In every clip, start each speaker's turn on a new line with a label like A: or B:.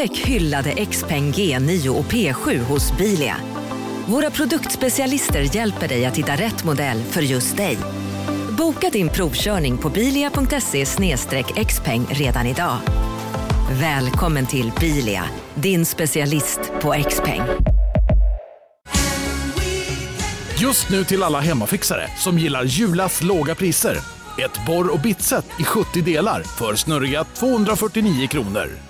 A: Upptäck hyllade XPeng G9 och P7 hos Bilia. Våra produktspecialister hjälper dig att hitta rätt modell för just dig. Boka din provkörning på bilia.se xpeng redan idag. Välkommen till Bilia, din specialist på XPeng.
B: Just nu till alla hemmafixare som gillar Julas låga priser. Ett borr och bitset i 70 delar för snurriga 249 kronor.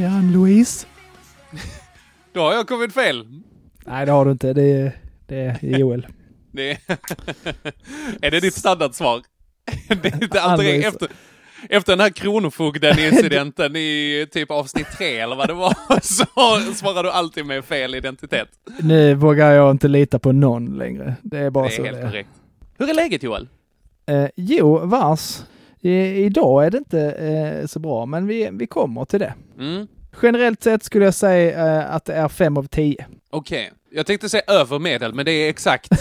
C: Det är Ann-Louise.
D: Då har jag kommit fel.
C: Nej, det har du inte. Det är, det är Joel.
D: Det är, är det ditt standardsvar? Det är inte alltid efter, efter den här kronofogden-incidenten i typ avsnitt tre eller vad det var, så svarar du alltid med fel identitet.
C: Nu vågar jag inte lita på någon längre. Det är bara
D: Det
C: så
D: är helt
C: det är.
D: korrekt. Hur är läget Joel?
C: Eh, jo, vars. I, idag är det inte eh, så bra, men vi, vi kommer till det.
D: Mm.
C: Generellt sett skulle jag säga eh, att det är fem av tio.
D: Okej, jag tänkte säga över medel, men det är exakt.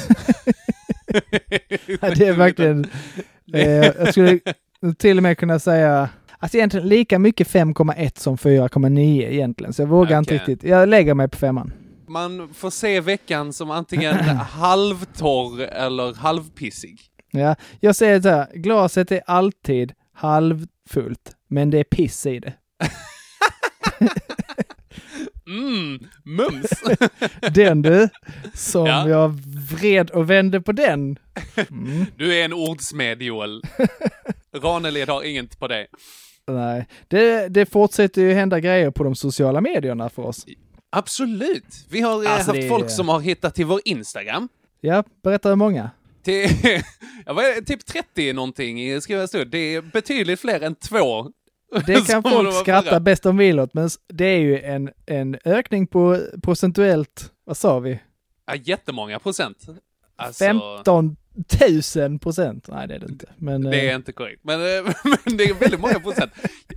C: Ja, det är verkligen... Eh, jag skulle till och med kunna säga... Alltså egentligen lika mycket 5,1 som 4,9 egentligen, så jag vågar inte
D: Okej.
C: riktigt. Jag lägger mig på femman.
D: Man får se veckan som antingen halvtorr eller halvpissig.
C: Ja, jag säger så här, glaset är alltid halvfullt, men det är piss i det.
D: Mm, mums!
C: Den du, som
D: Ja.
C: jag vred och vände på den. Mm,
D: Du är en ordsmed Joel. Ranelid har inget på det.
C: nej, det, det fortsätter ju hända grejer på de sociala medierna för oss.
D: Absolut! Vi har eh,
C: Alltså,
D: haft
C: det-
D: folk som har hittat till vår Instagram.
C: Ja, berätta hur många.
D: Till, ja, vad är det? typ 30 någonting i skriva stund. Det är betydligt fler än två.
C: Det kan folk
D: det var
C: skratta
D: förra.
C: bäst de vill åt, men det är ju en, en ökning på procentuellt, vad sa vi?
D: Ja, jättemånga procent. Alltså,
C: 15 000 procent. Nej, det är det inte. Men,
D: Det är
C: eh,
D: inte korrekt. Men, eh, men det är väldigt många procent.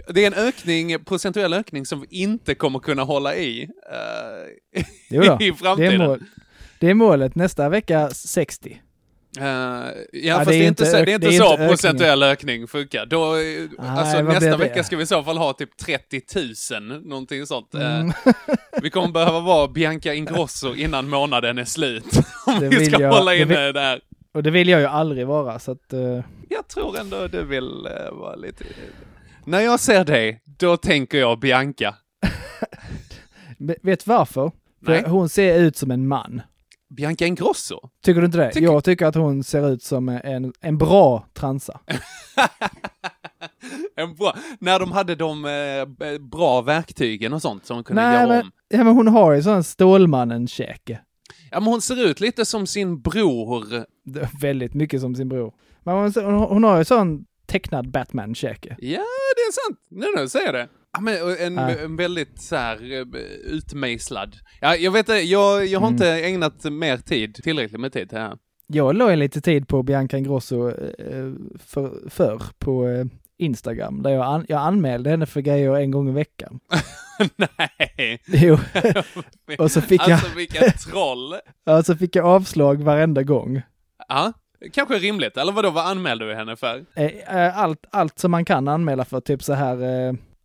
D: Det är en ökning, procentuell ökning som vi inte kommer kunna hålla i
C: då,
D: i
C: det, är
D: framtiden.
C: mål, det är målet. Nästa vecka 60.
D: Eh, ja,
C: Ja,
D: fast
C: det
D: det
C: är
D: inte, så, det är inte
C: det
D: så procentuell ökning funkar. Då, eh, alltså, nästa
C: det?
D: vecka ska vi i så fall ha typ 30 000, någonting sånt. Eh,
C: Mm.
D: Vi kommer behöva vara Bianca Ingrosso innan månaden är slut. Om
C: Det
D: vi ska
C: jag-
D: hålla
C: det
D: inne
C: vill-
D: där.
C: Och det vill jag ju aldrig vara, så att... eh,
D: Jag tror ändå du vill vara lite... När jag ser dig, då tänker jag Bianca.
C: vet varför? För hon ser ut som en man.
D: Bianca Ingrosso?
C: Tycker du inte det?
D: Tycker-
C: Jag tycker att hon ser ut som en, en bra transa.
D: En bra, när de hade de eh, bra verktygen och sånt som de kunde
C: Nej,
D: göra
C: men,
D: om.
C: ja, men hon har ju sån Stålmannen-käke.
D: Ja, men hon ser ut lite som sin bror.
C: Väldigt mycket som sin bror. Men hon, hon, hon har ju sån tecknad Batman-käke.
D: Ja, det är sant. Nu när du säger det. Ja, men en, en väldigt så här eh, utmejslad. Ja, jag vet jag, jag har
C: Mm.
D: inte ägnat mer tid, tillräckligt med tid till det här.
C: Jag la ju lite tid på Bianca Ingrosso eh, för, för på eh, Instagram, där jag, an, jag anmälde henne för grejer en gång i veckan.
D: Nej.
C: Jo, och så fick jag,
D: Alltså vilka troll.
C: ja, så fick jag avslag varenda gång.
D: Ja, kanske rimligt. Eller vadå, vad anmälde du henne för?
C: Allt, allt som man kan anmäla för, typ så här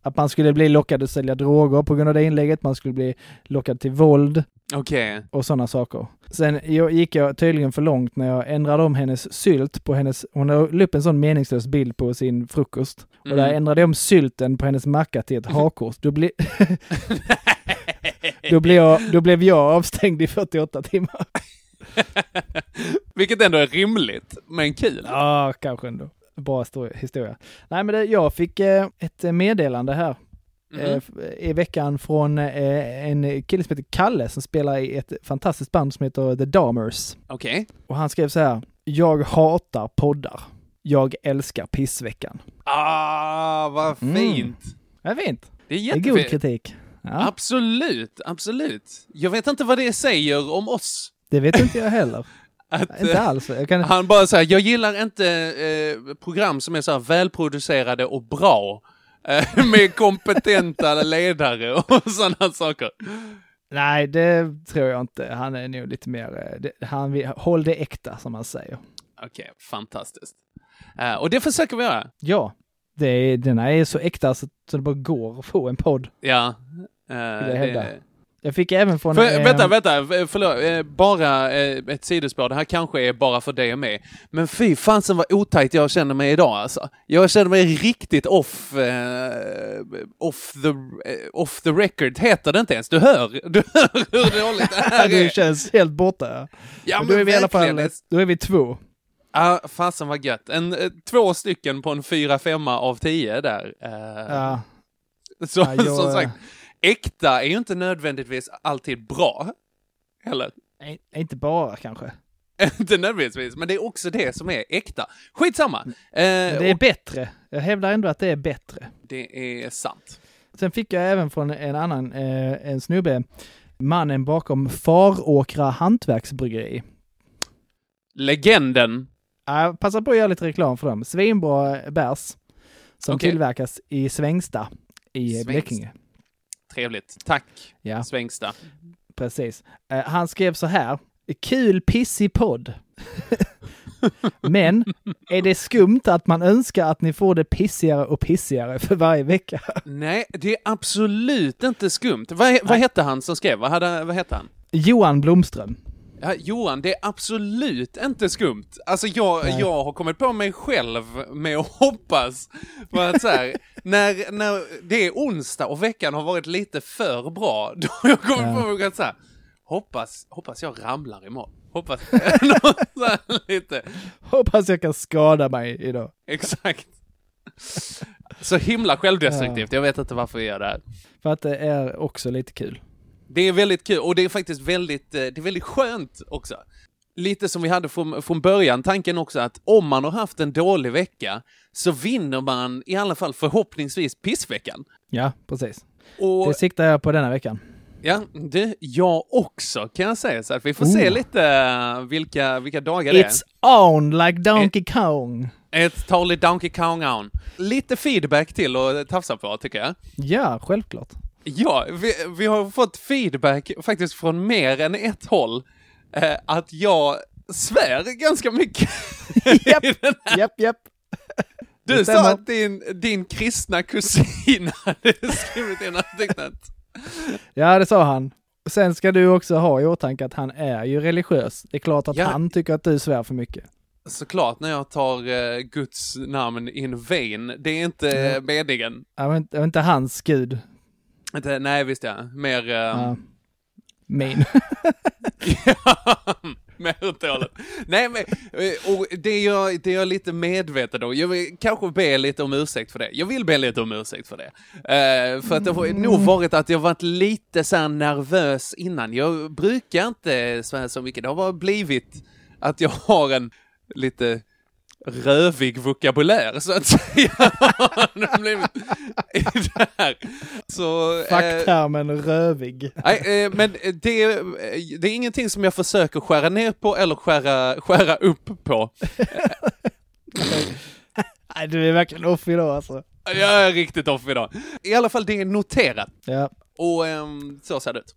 C: att man skulle bli lockad att sälja droger på grund av det inlägget, man skulle bli lockad till våld
D: Okej.
C: och sådana saker. Sen jag, gick jag tydligen för långt när jag ändrade om hennes sylt på hennes, hon la upp en sån meningslös bild på sin frukost. Och där
D: Mm.
C: ändrade jag om sylten på hennes macka till ett hakkors. Då, bli, då, blev jag, då blev jag avstängd i 48 timmar.
D: Vilket ändå är rimligt, men kul.
C: Ja, kanske ändå. Bra histori- historia. Nej, men det, jag fick eh, ett meddelande här
D: Mhm.
C: eh, i veckan från eh, en kille som heter Kalle som spelar i ett fantastiskt band som heter The Dahmers.
D: Okej.
C: Och han skrev så här, jag hatar poddar. Jag älskar pissveckan.
D: Ah, vad
C: Mm.
D: fint.
C: Det är fint.
D: Det är
C: Det är god
D: jättefint.
C: kritik. Ja,
D: Absolut, absolut. Jag vet inte vad det säger om oss.
C: det vet inte jag heller.
D: Att,
C: inte
D: eh,
C: alls. Jag kan...
D: Han bara säger, jag gillar inte eh, program som är så här välproducerade och bra. Eh, med kompetenta ledare och sådana saker.
C: Nej, det tror jag inte. Han är nog lite mer, eh, det, han vill, håll det äkta som man säger.
D: Okej, fantastiskt. Eh, och det försöker vi göra.
C: Ja, det är, denna är så äkta så, så det bara går att få en podd.
D: Ja.
C: Hävda.
D: det-
C: Jag fick även från...
D: För,
C: eh,
D: Vänta, vänta, eh, förlåt. Eh, bara eh, ett sidospår. Det här kanske är bara för dig och mig. Men fy fansen vad otajt jag känner mig idag alltså. Jag känner mig riktigt off, eh, off, the, off the record. Heter det inte ens? Du hör, du hör hur dåligt det här
C: du
D: är.
C: känns helt borta.
D: Ja,
C: Men då är vi i alla fall, då är vi två.
D: Ja, fasen vad gött. En, två stycken på en fyra, femma av tio där.
C: Ja,
D: Så,
C: Ja, jag-
D: som sagt, äkta är ju inte nödvändigtvis alltid bra. Heller.
C: nej, inte bara kanske.
D: inte nödvändigtvis, men det är också det som är äkta. Skitsamma!
C: Men
D: Eh,
C: det är
D: och
C: bättre. Jag hävdar ändå att det är bättre.
D: det är sant.
C: Sen fick jag även från en annan, eh, en snubbe, mannen bakom Faråkra hantverksbryggeri.
D: Legenden.
C: Ja, passa på att göra lite reklam för dem. Svinbra bärs som
D: Okej.
C: tillverkas i Svängsta i
D: Svängsta.
C: Blekinge.
D: Trevligt. Tack,
C: Ja,
D: Svängsta.
C: precis. Eh, han skrev så här. Kul pissig podd. Men är det skumt att man önskar att ni får det pissigare och pissigare för varje vecka?
D: Nej, det är absolut inte skumt. Vad, vad hette han som skrev? Vad, hade, vad hette han?
C: Johan Blomström.
D: Ja, Johan, det är absolut inte skumt. Alltså jag,
C: Nej.
D: jag har kommit på mig själv med att hoppas på att så här, när, när det är onsdag och veckan har varit lite för bra, då har jag kommit
C: Ja.
D: på mig att så här, hoppas, hoppas jag ramlar imorgon. Hoppas, lite,
C: Hoppas jag kan skada mig idag.
D: exakt. Så himla självdestruktivt, jag vet inte varför jag gör det här.
C: För att det är också lite kul.
D: Det är väldigt kul och det är faktiskt väldigt, eh, det är väldigt skönt också. Lite som vi hade från, från början, tanken också att om man har haft en dålig vecka så vinner man i alla fall förhoppningsvis pissveckan.
C: Ja, precis.
D: Och
C: Det siktar jag på denna veckan.
D: ja, det, jag också kan jag säga så att vi får se
C: Oh.
D: lite eh, vilka, vilka dagar det
C: It's on like Donkey Kong.
D: är. Ett totally Donkey Kong on. Lite feedback till att tafsa på tycker jag.
C: Ja, självklart.
D: Ja, vi, vi har fått feedback faktiskt från mer än ett håll eh, att jag svär ganska mycket.
C: Japp, japp, japp.
D: Du sa att din, din kristna kusin hade skrivit in artikeln.
C: Ja, det sa han. Sen ska du också ha i åtanke att han är ju religiös. Det är klart att
D: Ja.
C: han tycker att du svär för mycket.
D: Såklart när jag tar eh, Guds namn in vain, det är inte uh, meningen.
C: Det var inte hans gud.
D: Inte, nej, visst ja. Mer... Uh,
C: Ja. Min.
D: Mer åt hållet. Nej, men eh, och det är, jag, det är jag lite medveten om. Jag vill kanske be lite om ursäkt för det. Jag vill be lite om ursäkt för det. Eh, för att det har nog varit att jag varit lite så nervös innan. Jag brukar inte svära så mycket. Det har bara blivit att jag har en lite rövig vokabulär, så att säga. I det här. Så, eh,
C: Facktermen rövig.
D: Nej, eh, men det, eh, det är ingenting som jag försöker skära ner på eller skära, skära upp på.
C: Nej, du är verkligen off idag alltså.
D: Jag är riktigt off idag. I alla fall, det är noterat.
C: Ja,
D: Och ehm, så ser det ut.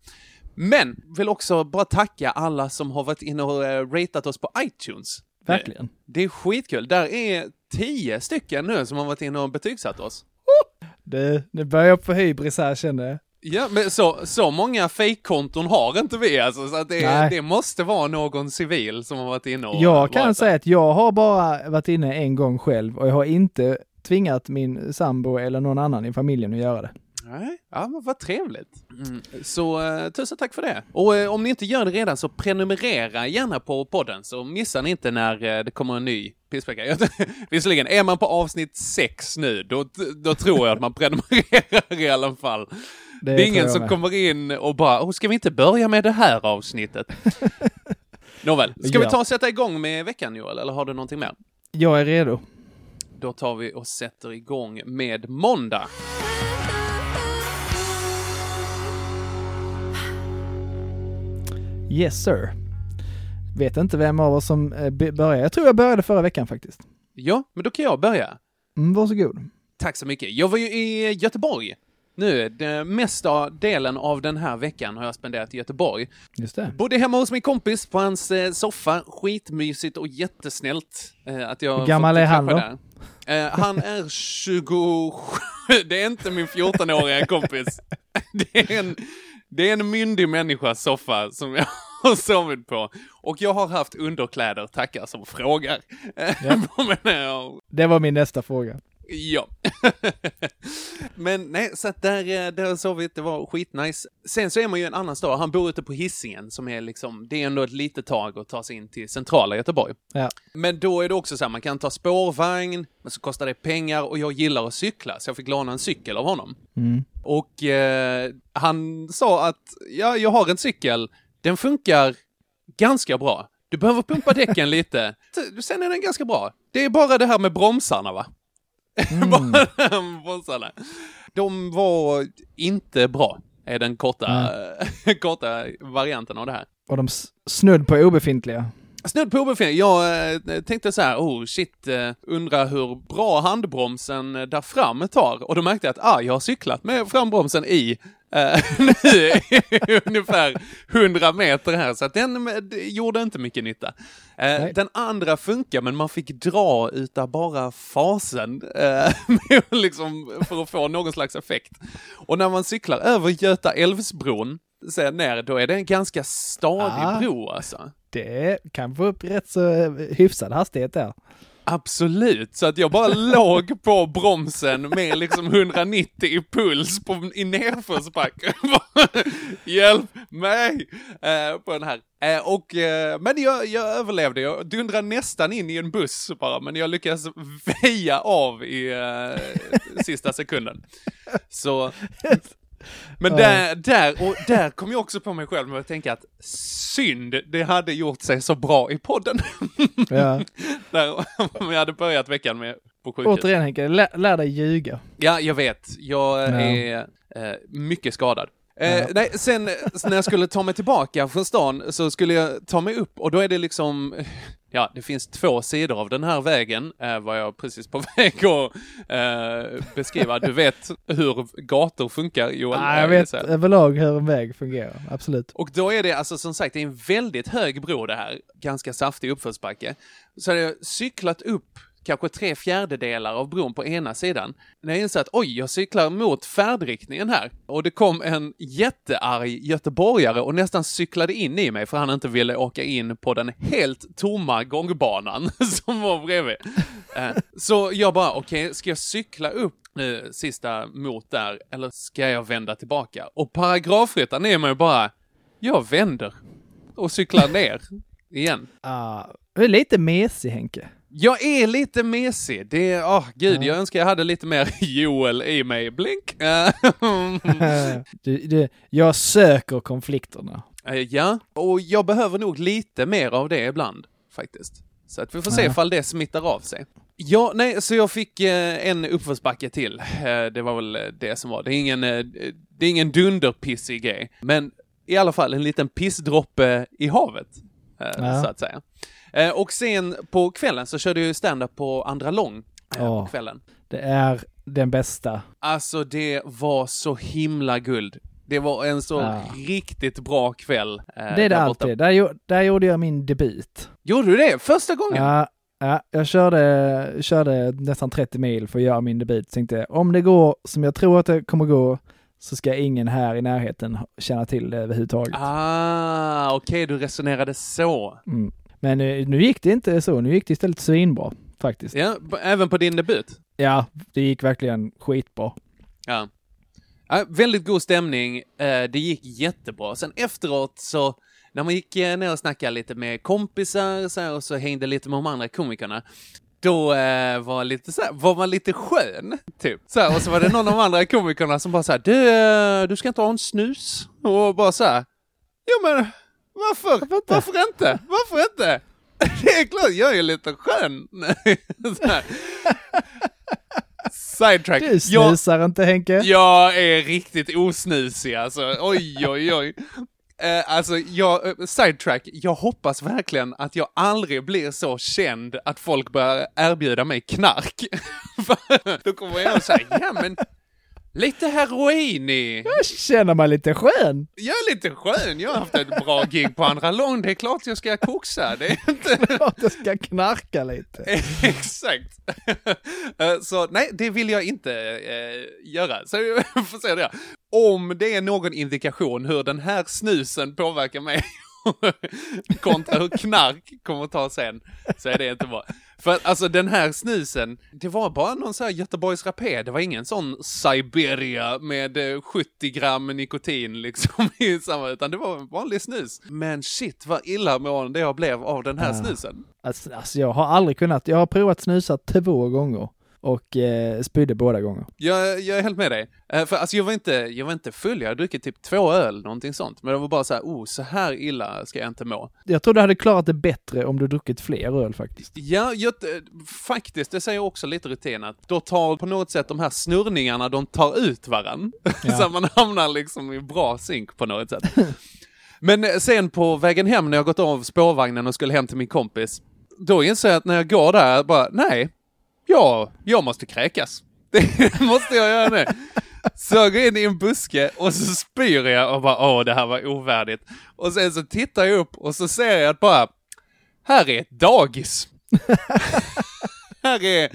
D: Men, vill också bara tacka alla som har varit inne och eh, ratat oss på iTunes.
C: Verkligen.
D: Det är skitkul. Där är tio stycken nu som har varit inne och betygsatt oss.
C: Du, nu börjar jag få hybris här känner jag.
D: Ja, men så, så många fake-konton har inte vi alltså, så att det, det måste vara någon civil som har varit inne och...
C: Jag kan säga att jag har bara varit inne en gång själv och jag har inte tvingat min sambo eller någon annan i familjen att göra det.
D: Nej, ja men vad trevligt. Mm. Så uh, tusen tack för det. Och uh, om ni inte gör det redan så prenumerera gärna på podden så missar ni inte när uh, det kommer en ny pissvecka. Visserligen, är man på avsnitt sex nu, då, då tror jag att man prenumererar i alla fall. Det, är ingen som med. kommer in och bara, oh, ska vi inte börja med det här avsnittet? Nåväl, ska ja. vi ta och sätta igång med veckan Joel, eller har du någonting mer?
C: Jag är redo.
D: Då tar vi och sätter igång med måndag.
C: Yes sir. Vet inte vem av oss som eh, börjar. Jag tror jag började förra veckan faktiskt.
D: Ja, men då kan jag börja.
C: Mm, varsågod.
D: Tack så mycket. Jag var ju i Göteborg nu. Den mesta delen av den här veckan har jag spenderat i Göteborg.
C: Just det.
D: Bodde hemma hos min kompis på hans eh, soffa. Skitmysigt och jättesnällt. Eh, att jag
C: Hur gammal är han då?
D: Eh, han är 27. Det är inte min 14-åriga kompis. Det är en det är en myndig människas soffa som jag har sovit på. Och jag har haft underkläder, tackar som frågar.
C: Ja. det var min nästa fråga.
D: Ja. Men nej, så att där, eh, där jag sovit, det var skitnice. Sen så är man ju en annan stad, han bor ute på hissingen som är liksom, det är ändå ett litet tag att ta sig in till centrala Göteborg.
C: Ja.
D: Men då är det också så här, man kan ta spårvagn, men så kostar det pengar och jag gillar att cykla, så jag fick låna en cykel av honom.
C: Mm.
D: Och eh, han sa att, ja, jag har en cykel, den funkar ganska bra. Du behöver pumpa däcken lite, sen är den ganska bra. Det är bara det här med bromsarna va? Mm. bromsarna. De var inte bra, är den korta, korta varianten av det här.
C: Och de snudd på obefintliga.
D: Snudd på obefintlig. Jag äh, tänkte så här, oh shit, äh, undrar hur bra handbromsen där fram tar. Och då märkte jag att, ah, jag har cyklat med frambromsen i äh, nu ungefär 100 meter här, så att den gjorde inte mycket nytta. den andra funkar, men man fick dra utav bara fasen liksom, för att få någon slags effekt. Och när man cyklar över Göta älvsbron, sen ner, då är det en ganska stadig ah. bro alltså
C: det kan få upp rätt så eh, hyfsad hastighet där.
D: Absolut, så att jag bara låg på bromsen med liksom 190 i puls på, i nerförsbacke. Hjälp mig! Eh, på den här. Eh, och, eh, men jag, jag överlevde, jag dundrade nästan in i en buss bara, men jag lyckades väja av i eh, sista sekunden. Så men där, där, och där kom jag också på mig själv med att tänka att synd, det hade gjort sig så bra i podden.
C: Ja.
D: där, om jag hade börjat veckan med på sjukhus.
C: Återigen Henke, lär, lär dig ljuga.
D: Ja, jag vet. Jag ja. är eh, mycket skadad. Eh, ja. nej, sen när jag skulle ta mig tillbaka från stan så skulle jag ta mig upp och då är det liksom, ja, det finns två sidor av den här vägen, eh, var jag precis på väg att eh, beskriva. Du vet hur gator funkar, Joel?
C: Ja, jag vet överlag hur en väg fungerar, absolut.
D: Och då är det alltså som sagt, det är en väldigt hög bro det här, ganska saftig uppförsbacke. Så hade jag cyklat upp kanske tre fjärdedelar av bron på ena sidan. När jag insåg att oj, jag cyklar mot färdriktningen här. Och det kom en jättearg göteborgare och nästan cyklade in i mig för han inte ville åka in på den helt tomma gångbanan som var bredvid. Eh, så jag bara, okej, okay, ska jag cykla upp nu sista mot där eller ska jag vända tillbaka? Och paragrafryttaren är mig bara, jag vänder och cyklar ner igen.
C: Ah, du är lite mesig Henke.
D: Jag är lite mesig. Det är, oh, gud, ja. jag önskar jag hade lite mer Joel i mig. Blink!
C: du, du, jag söker konflikterna.
D: Eh, ja, och jag behöver nog lite mer av det ibland, faktiskt. Så att vi får se ja. ifall det smittar av sig. Ja, nej, så jag fick eh, en uppförsbacke till. Eh, det var väl det som var. Det är ingen, eh, det är ingen dunderpissig grej, men i alla fall en liten pissdroppe i havet, ja. så att säga. Eh, och sen på kvällen så körde jag stand-up på Andra Lång eh, oh, på kvällen.
C: Det är den bästa.
D: Alltså det var så himla guld. Det var en så ja. riktigt bra kväll.
C: Eh, det är det alltid. Där, där gjorde jag min debut.
D: Gjorde du det? Första gången?
C: Ja, ja jag körde, körde nästan 30 mil för att göra min debut. Tänkte om det går som jag tror att det kommer gå så ska ingen här i närheten känna till det överhuvudtaget.
D: Ah, okej, okay, du resonerade så.
C: Mm. Men eh, nu gick det inte så, nu gick det istället svinbra faktiskt.
D: Ja, även på din debut?
C: Ja, det gick verkligen skitbra.
D: Ja. Ja, väldigt god stämning. Eh, det gick jättebra. Sen efteråt så, när man gick eh, ner och snackade lite med kompisar så här, och så hängde lite med de andra komikerna, då eh, var, lite så här, var man lite skön, typ. Så här, och så var det någon av de andra komikerna som bara så här, du, du ska inte ha en snus? Och bara så här, jo men varför? Varför inte? Varför inte? Det är klart, jag är lite skön. Sidetrack.
C: Du
D: Jag-
C: snusar inte Henke?
D: jag är riktigt osnusig alltså. Oj, oj, oj. Eh, alltså, jag, eh, sidetrack, jag hoppas verkligen att jag aldrig blir så känd att folk börjar erbjuda mig knark. Då kommer jag säga, ja men, lite heroin i.
C: Jag känner mig lite skön.
D: Jag är lite skön, jag har haft ett bra gig på andra lång, det är klart jag ska koxa, det är inte...
C: Att jag ska knarka lite.
D: Exakt. Eh, så nej, det vill jag inte eh, göra. Så jag får se det. Om det är någon indikation hur den här snusen påverkar mig kontra hur knark kommer att ta sen, så är det inte bra. För att, alltså den här snusen, det var bara någon sån här Göteborgs rapé, det var ingen sån Siberia med eh, 70 gram nikotin liksom i samma, utan det var en vanlig snus. Men shit vad illamående jag blev av den här
C: Ah.
D: snusen.
C: Alltså, alltså jag har aldrig kunnat, jag har provat snusa två gånger och eh, spydde båda gånger.
D: Jag, jag är helt med dig. Eh, för alltså jag var inte, jag var inte full, jag hade druckit typ två öl, någonting sånt. Men det var bara så här, oh, så här illa ska jag inte må.
C: Jag tror du hade klarat det bättre om du druckit fler öl faktiskt.
D: Ja, jag, eh, faktiskt, det säger också lite rutin att då tar på något sätt de här snurrningarna, de tar ut varann.
C: Ja.
D: så man hamnar liksom i bra synk på något sätt. Men eh, sen på vägen hem när jag gått av spårvagnen och skulle hem till min kompis, då inser jag att när jag går där, bara, nej, ja, jag måste kräkas. Det måste jag göra nu. Så jag går in i en buske och så spyr jag och bara, åh, det här var ovärdigt. Och sen så tittar jag upp och så ser jag att bara, här är ett dagis. här är,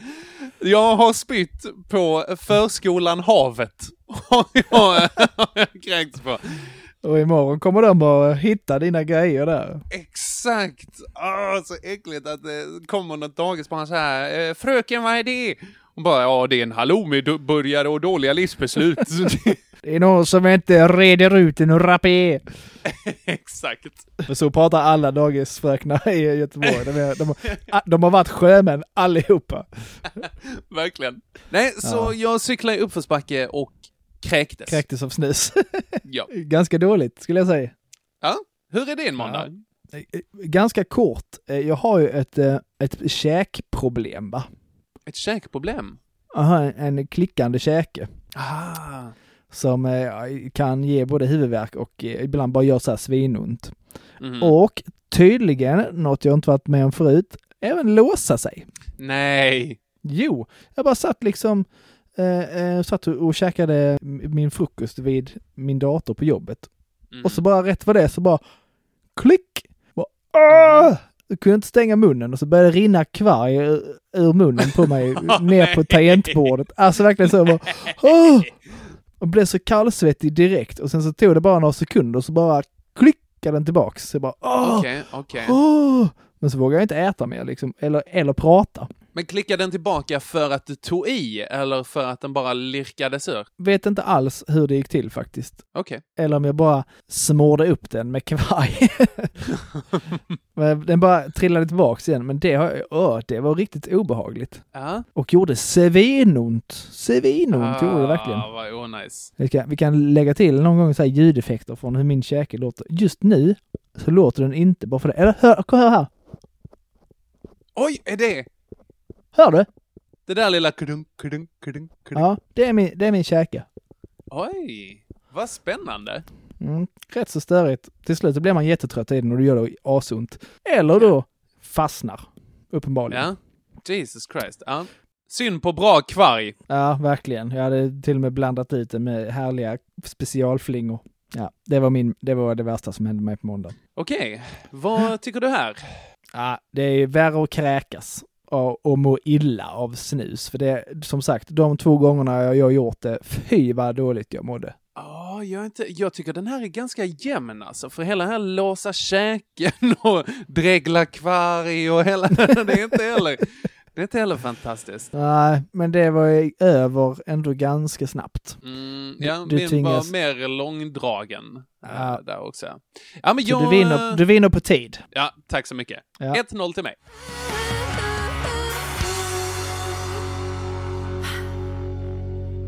D: jag har spytt på förskolan Havet. Och jag har jag kräkts på.
C: Och imorgon kommer de att hitta dina grejer där.
D: Exakt! Åh, så äckligt att det kommer något dagisbarn så här, "Eh, fröken vad är det? Och bara, ja det är en halloumi-burgare och dåliga livsbeslut.
C: Det är någon som inte reder ut en rapé.
D: Exakt.
C: För så pratar alla dagisfröknar i Göteborg. De, är, de, har- de har varit sjömän allihopa.
D: Verkligen. Nej, så
C: Ja.
D: jag cyklade i uppförsbacke och kräktes.
C: Kräktes av snus.
D: Ja.
C: Ganska dåligt skulle jag säga.
D: ja. Hur är din måndag?
C: Ganska kort. Eh, Jag har ju ett, eh, ett käkproblem va.
D: Ett käkproblem?
C: Jag har en, klickande käke.
D: Ah.
C: som eh, kan ge både huvudvärk och eh, ibland bara gör så här svinont.
D: Mhm.
C: Och tydligen, något jag inte varit med om förut, även låsa sig.
D: Nej.
C: Jo, jag bara satt liksom, eh, eh, satt och, käkade min frukost vid min dator på jobbet.
D: Mm.
C: Och så bara rätt vad det så bara klick! Bara, Åh! Jag kunde inte stänga munnen och så började det rinna kvarg ur, munnen på mig ner på tangentbordet. Alltså verkligen så bara, Åh! Och blev så kallsvettig direkt och sen så tog det bara några sekunder och så bara klickade den tillbaks. Så jag bara åh!
D: Okej.
C: åh! Men så vågade jag inte äta mer liksom, eller, eller prata.
D: Men klickade den tillbaka för att du tog i, eller för att den bara lirkades ur?
C: Vet inte alls hur det gick till faktiskt.
D: Okej.
C: Eller om jag bara smorde upp den med. Men den bara trillade tillbaks igen, men det, har, åh, det var riktigt obehagligt.
D: Ja.
C: Och gjorde svinont. Svinont gjorde det verkligen.
D: Ah, vad onajs.
C: Vi kan, vi kan lägga till någon gång så här ljudeffekter från hur min käke låter. Just nu så låter den inte bara för det. Eller hör, hör här!
D: Oj, är det?
C: Hör du?
D: Det där lilla kudunk, kudunk, kudunk, kudunk.
C: Ja, det är min, det är min käke.
D: Oj, vad spännande.
C: Mm, rätt så störigt. Till slut blir man jättetrött i den och det gör det asont. Eller då fastnar. Uppenbarligen.
D: Ja. Jesus Christ. Ja. Synd på bra kvarg.
C: Ja, verkligen. Jag hade till och med blandat ut det med härliga specialflingor. Ja, det var, min, det var det värsta som hände mig på måndag.
D: Okej, vad tycker du här?
C: Ja, det är värre att kräkas och, må illa av snus. För det, som sagt, de två gångerna jag har gjort det, fy vad dåligt jag mådde.
D: Ja, jag, inte, jag tycker den här är ganska jämn alltså, för hela den här låsa käken och dregla kvarg och hela, det är inte heller, Det är inte heller fantastiskt.
C: Nej, men det var ju över ändå ganska snabbt.
D: Mm, ja,
C: Du
D: min
C: tvingas-
D: var mer långdragen äh,
C: Ja.
D: där också. Ja, men jag...
C: du, vinner, du vinner på tid.
D: Ja, tack så mycket.
C: Ja.
D: 1-0 till mig.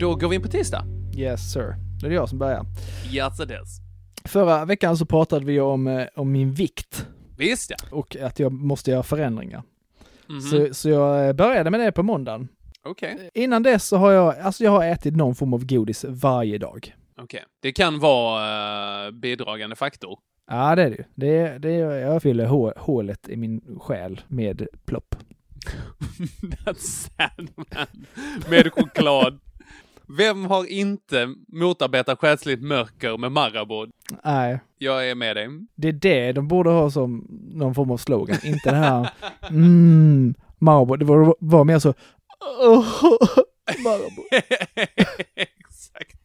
D: Då går vi in på tisdag.
C: Yes sir. Det är jag som börjar.
D: Yes it is.
C: Förra veckan så pratade vi om, eh, om min vikt
D: Visst ja.
C: och att jag måste göra förändringar.
D: Mhm.
C: Så, så jag eh, började med det på måndagen.
D: Okej,
C: Innan dess så har jag, alltså jag har ätit någon form av godis varje dag.
D: okej. Det kan vara bidragande faktor.
C: Ja det är det ju. Det, det, jag fyller hå, hålet i min själ med plopp.
D: That's sad man. Med choklad. Vem har inte motarbetat själsligt mörker med Marabou?
C: Nej,
D: Jag är med dig.
C: det är det de borde ha som någon form av slogan. Inte det här mm, Marabou. Det var, var mer så Marabou.
D: Exakt.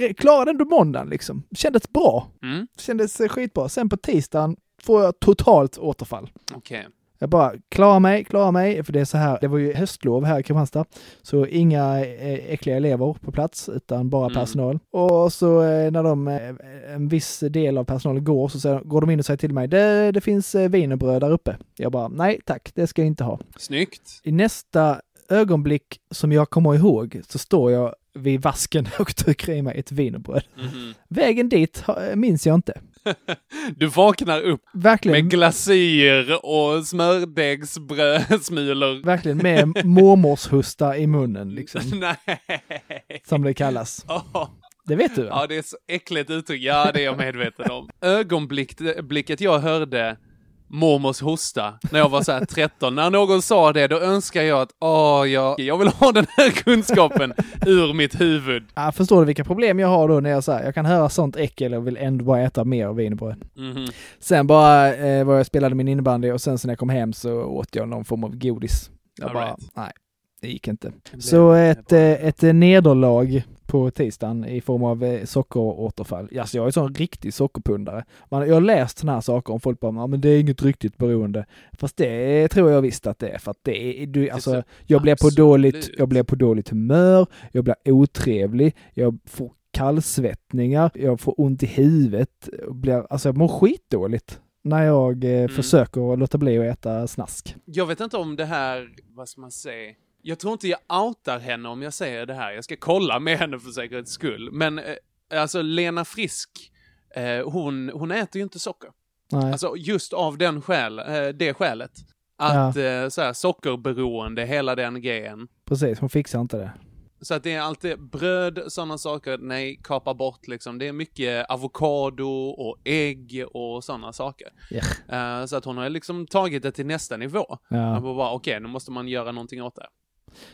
C: Jag klarade ändå måndagen liksom. Kändes bra.
D: Mm,
C: Kändes skitbra. Sen på tisdagen får jag totalt återfall.
D: okej.
C: Jag bara klarar mig, klarar mig, för det är så här, det var ju höstlov här i Kristianstad, så inga eh, äckliga elever på plats, utan bara
D: Mm.
C: personal. Och så eh, när de, eh, en viss del av personalen går, så säger, går de in och säger till mig, det, det finns wienerbröd där uppe. Jag bara, nej tack, det ska jag inte ha.
D: Snyggt.
C: I nästa ögonblick som jag kommer ihåg så står jag vid vasken och trycker i mig ett wienerbröd.
D: Mhm.
C: Vägen dit minns jag inte.
D: Du vaknar upp
C: Verkligen.
D: med glasyr och smördegsbrödsmulor.
C: Verkligen med mormorshusta i munnen, liksom,
D: Nej.
C: som det kallas.
D: Åh.
C: Det vet du va?
D: Ja, det är så äckligt uttryck. Ja, det är jag medveten om. Ögonblicket jag hörde mormors hosta när jag var så här 13. När någon sa det, då önskar jag att åh, jag, jag vill ha den här kunskapen ur mitt huvud.
C: Ja, förstår du vilka problem jag har då när jag säger jag kan höra sånt äckel och vill ändå bara äta mer wienerbröd.
D: Mhm.
C: Sen bara eh, var jag spelade min innebandy och sen så när jag kom hem så åt jag någon form av godis. Jag
D: All
C: bara,
D: right.
C: nej, det gick inte.
D: blev-
C: Så
D: det
C: ett,
D: var-
C: eh, ett nederlag på tisdagen i form av eh, sockeråterfall. Alltså jag är sån riktig sockerpundare. Man, jag har läst såna här saker om folk bara, ja men det är inget riktigt beroende. Fast det tror jag visst att det är. För att det är, du, alltså,
D: så-
C: jag blir på dåligt, jag blir på dåligt humör, jag blir otrevlig, jag får kallsvettningar, jag får ont i huvudet, blir, alltså jag mår skitdåligt när jag eh, försöker låta bli att äta snask.
D: Jag vet inte om det här, vad ska man säga? Jag tror inte jag outar henne om jag säger det här. Jag ska kolla med henne för säkerhets skull. Men eh, alltså Lena Frisk, eh, hon, hon äter ju inte socker.
C: Nej.
D: Alltså just av den skäl, eh, det skälet. Att eh, så här, sockerberoende, hela den grejen.
C: Precis, hon fixar inte det.
D: Så att det är alltid bröd, sådana saker, nej, kapa bort liksom. Det är mycket avokado och ägg och sådana saker.
C: Ja.
D: Eh, så att hon har liksom tagit det till nästa nivå.
C: Ja.
D: Man bara, bara, okej, nu måste man göra någonting åt det.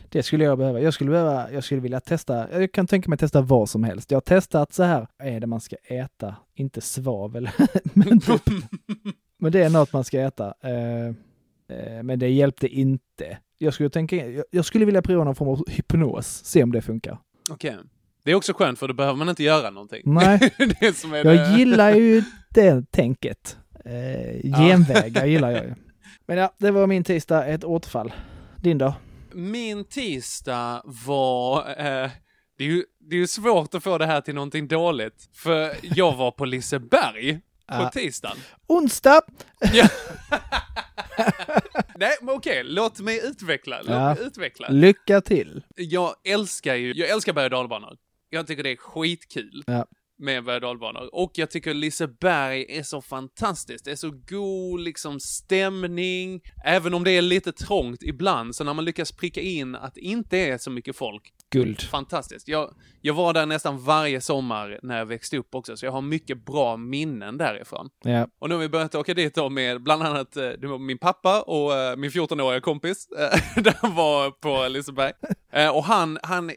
C: Det skulle jag behöva. Jag skulle behöva, jag skulle vilja testa, jag kan tänka mig att testa vad som helst. Jag har testat så här, är det man ska äta? Inte svavel, men, typ, men det är något man ska äta. Eh, eh, men det hjälpte inte. Jag skulle tänka, jag, jag skulle vilja prova någon form av hypnos, se om det funkar.
D: Okej. Det är också skönt för då behöver man inte göra någonting.
C: Nej, jag
D: det.
C: gillar ju det tänket. Eh, genvägar gillar jag ju. Men ja, det var min tisdag, ett återfall. Din då?
D: Min tisdag var... Eh, det, är ju, det är ju svårt att få det här till någonting dåligt. För jag var på Liseberg på
C: Ja.
D: tisdagen.
C: Onsdag!
D: Ja. Nej, men okej, låt mig utveckla. Låt
C: Ja.
D: mig utveckla.
C: Lycka till!
D: Jag älskar ju, jag älskar berg och dalbanor. Jag tycker det är skitkul.
C: Ja.
D: Med berg och jag tycker Liseberg är så fantastiskt. Det är så god liksom stämning, även om det är lite trångt ibland, så när man lyckas pricka in att det inte är så mycket folk,
C: Guld.
D: fantastiskt. Jag, jag var där nästan varje sommar när jag växte upp också, så jag har mycket bra minnen därifrån.
C: Ja.
D: Och nu har vi börjat åka dit då med bland annat eh, min pappa och eh, min 14-åriga kompis. eh, Där var på Liseberg. Och han, han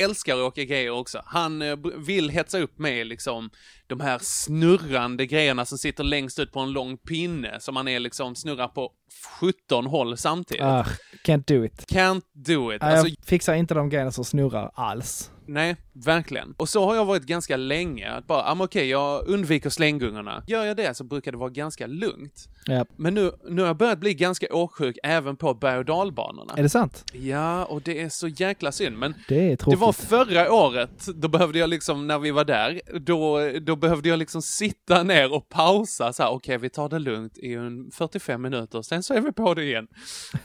D: älskar att åka grejer också. Han eh, vill hetsa upp med liksom de här snurrande grejerna som sitter längst ut på en lång pinne som man är liksom snurrar på 17 håll samtidigt.
C: Ah, can't do it.
D: Can't do it.
C: Nej,
D: Alltså,
C: jag fixar inte de grejerna som snurrar alls.
D: Nej, verkligen. Och så har jag varit ganska länge. Att bara, ah, okej, jag undviker slänggungorna. Gör jag det så brukar det vara ganska lugnt.
C: Ja.
D: Men nu, nu har jag börjat bli ganska åksjuk även på berg och dalbanorna.
C: Är det sant?
D: Ja, och det är så jäkla synd. Men
C: Det är
D: det var förra året, då behövde jag liksom, när vi var där, då, då behövde jag liksom sitta ner och pausa så här, okej vi tar det lugnt i en 45 minuter, sen så är vi på det igen.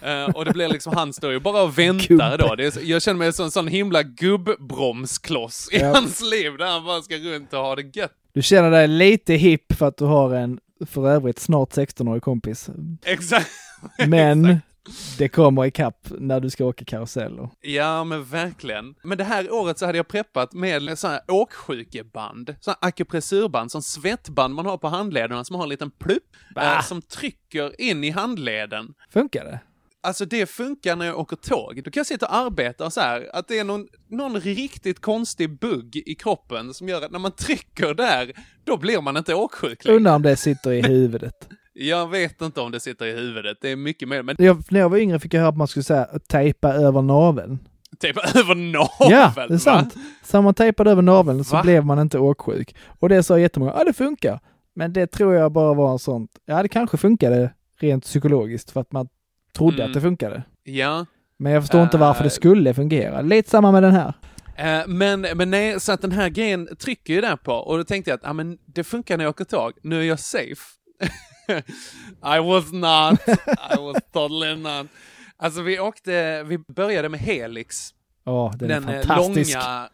D: Eh, och det blir liksom, han står ju bara och väntar
C: Gubbe.
D: då. Det är, jag känner mig som en sån himla gubbbromskloss i
C: Ja.
D: hans liv, där han bara ska runt och ha det gött.
C: Du känner dig lite hipp för att du har en för övrigt snart 16-årig kompis.
D: Exakt.
C: Men det kommer ikapp när du ska åka karusell. och-
D: Ja, men verkligen. Men det här året så hade jag preppat med sådana här åksjukeband, sådana akupressurband, som svettband man har på handlederna som har en liten plupp eh, som trycker in i handleden.
C: Funkar det?
D: Alltså det funkar när jag åker tåg. Då kan jag sitta och arbeta så här, att det är någon, någon riktigt konstig bugg i kroppen som gör att när man trycker där, då blir man inte åksjuk längre.
C: Undrar om det sitter i huvudet.
D: Jag vet inte om det sitter i huvudet, det är mycket mer, men
C: Jag, när jag var yngre fick jag höra att man skulle säga tejpa över naveln.
D: typ över naveln.
C: Ja, det är
D: va?
C: sant. Så om man tejpade över naveln så
D: Va?
C: blev man inte åksjuk. Och det sa jättemånga, ja det funkar. Men det tror jag bara var en sånt, ja det kanske funkade rent psykologiskt för att man trodde
D: Mm.
C: att det funkade.
D: Ja.
C: Men jag förstår inte varför det
D: Eh.
C: skulle fungera. Lite samma med den här.
D: Eh, men, men nej, så att den här grejen trycker ju där på och då tänkte jag att ah, men det funkar när jag åker tåg, nu är jag safe. I was not, I was totally not. Alltså vi åkte, vi började med Helix,
C: Ja, den,
D: den,
C: är
D: eh,
C: fantastisk.
D: långa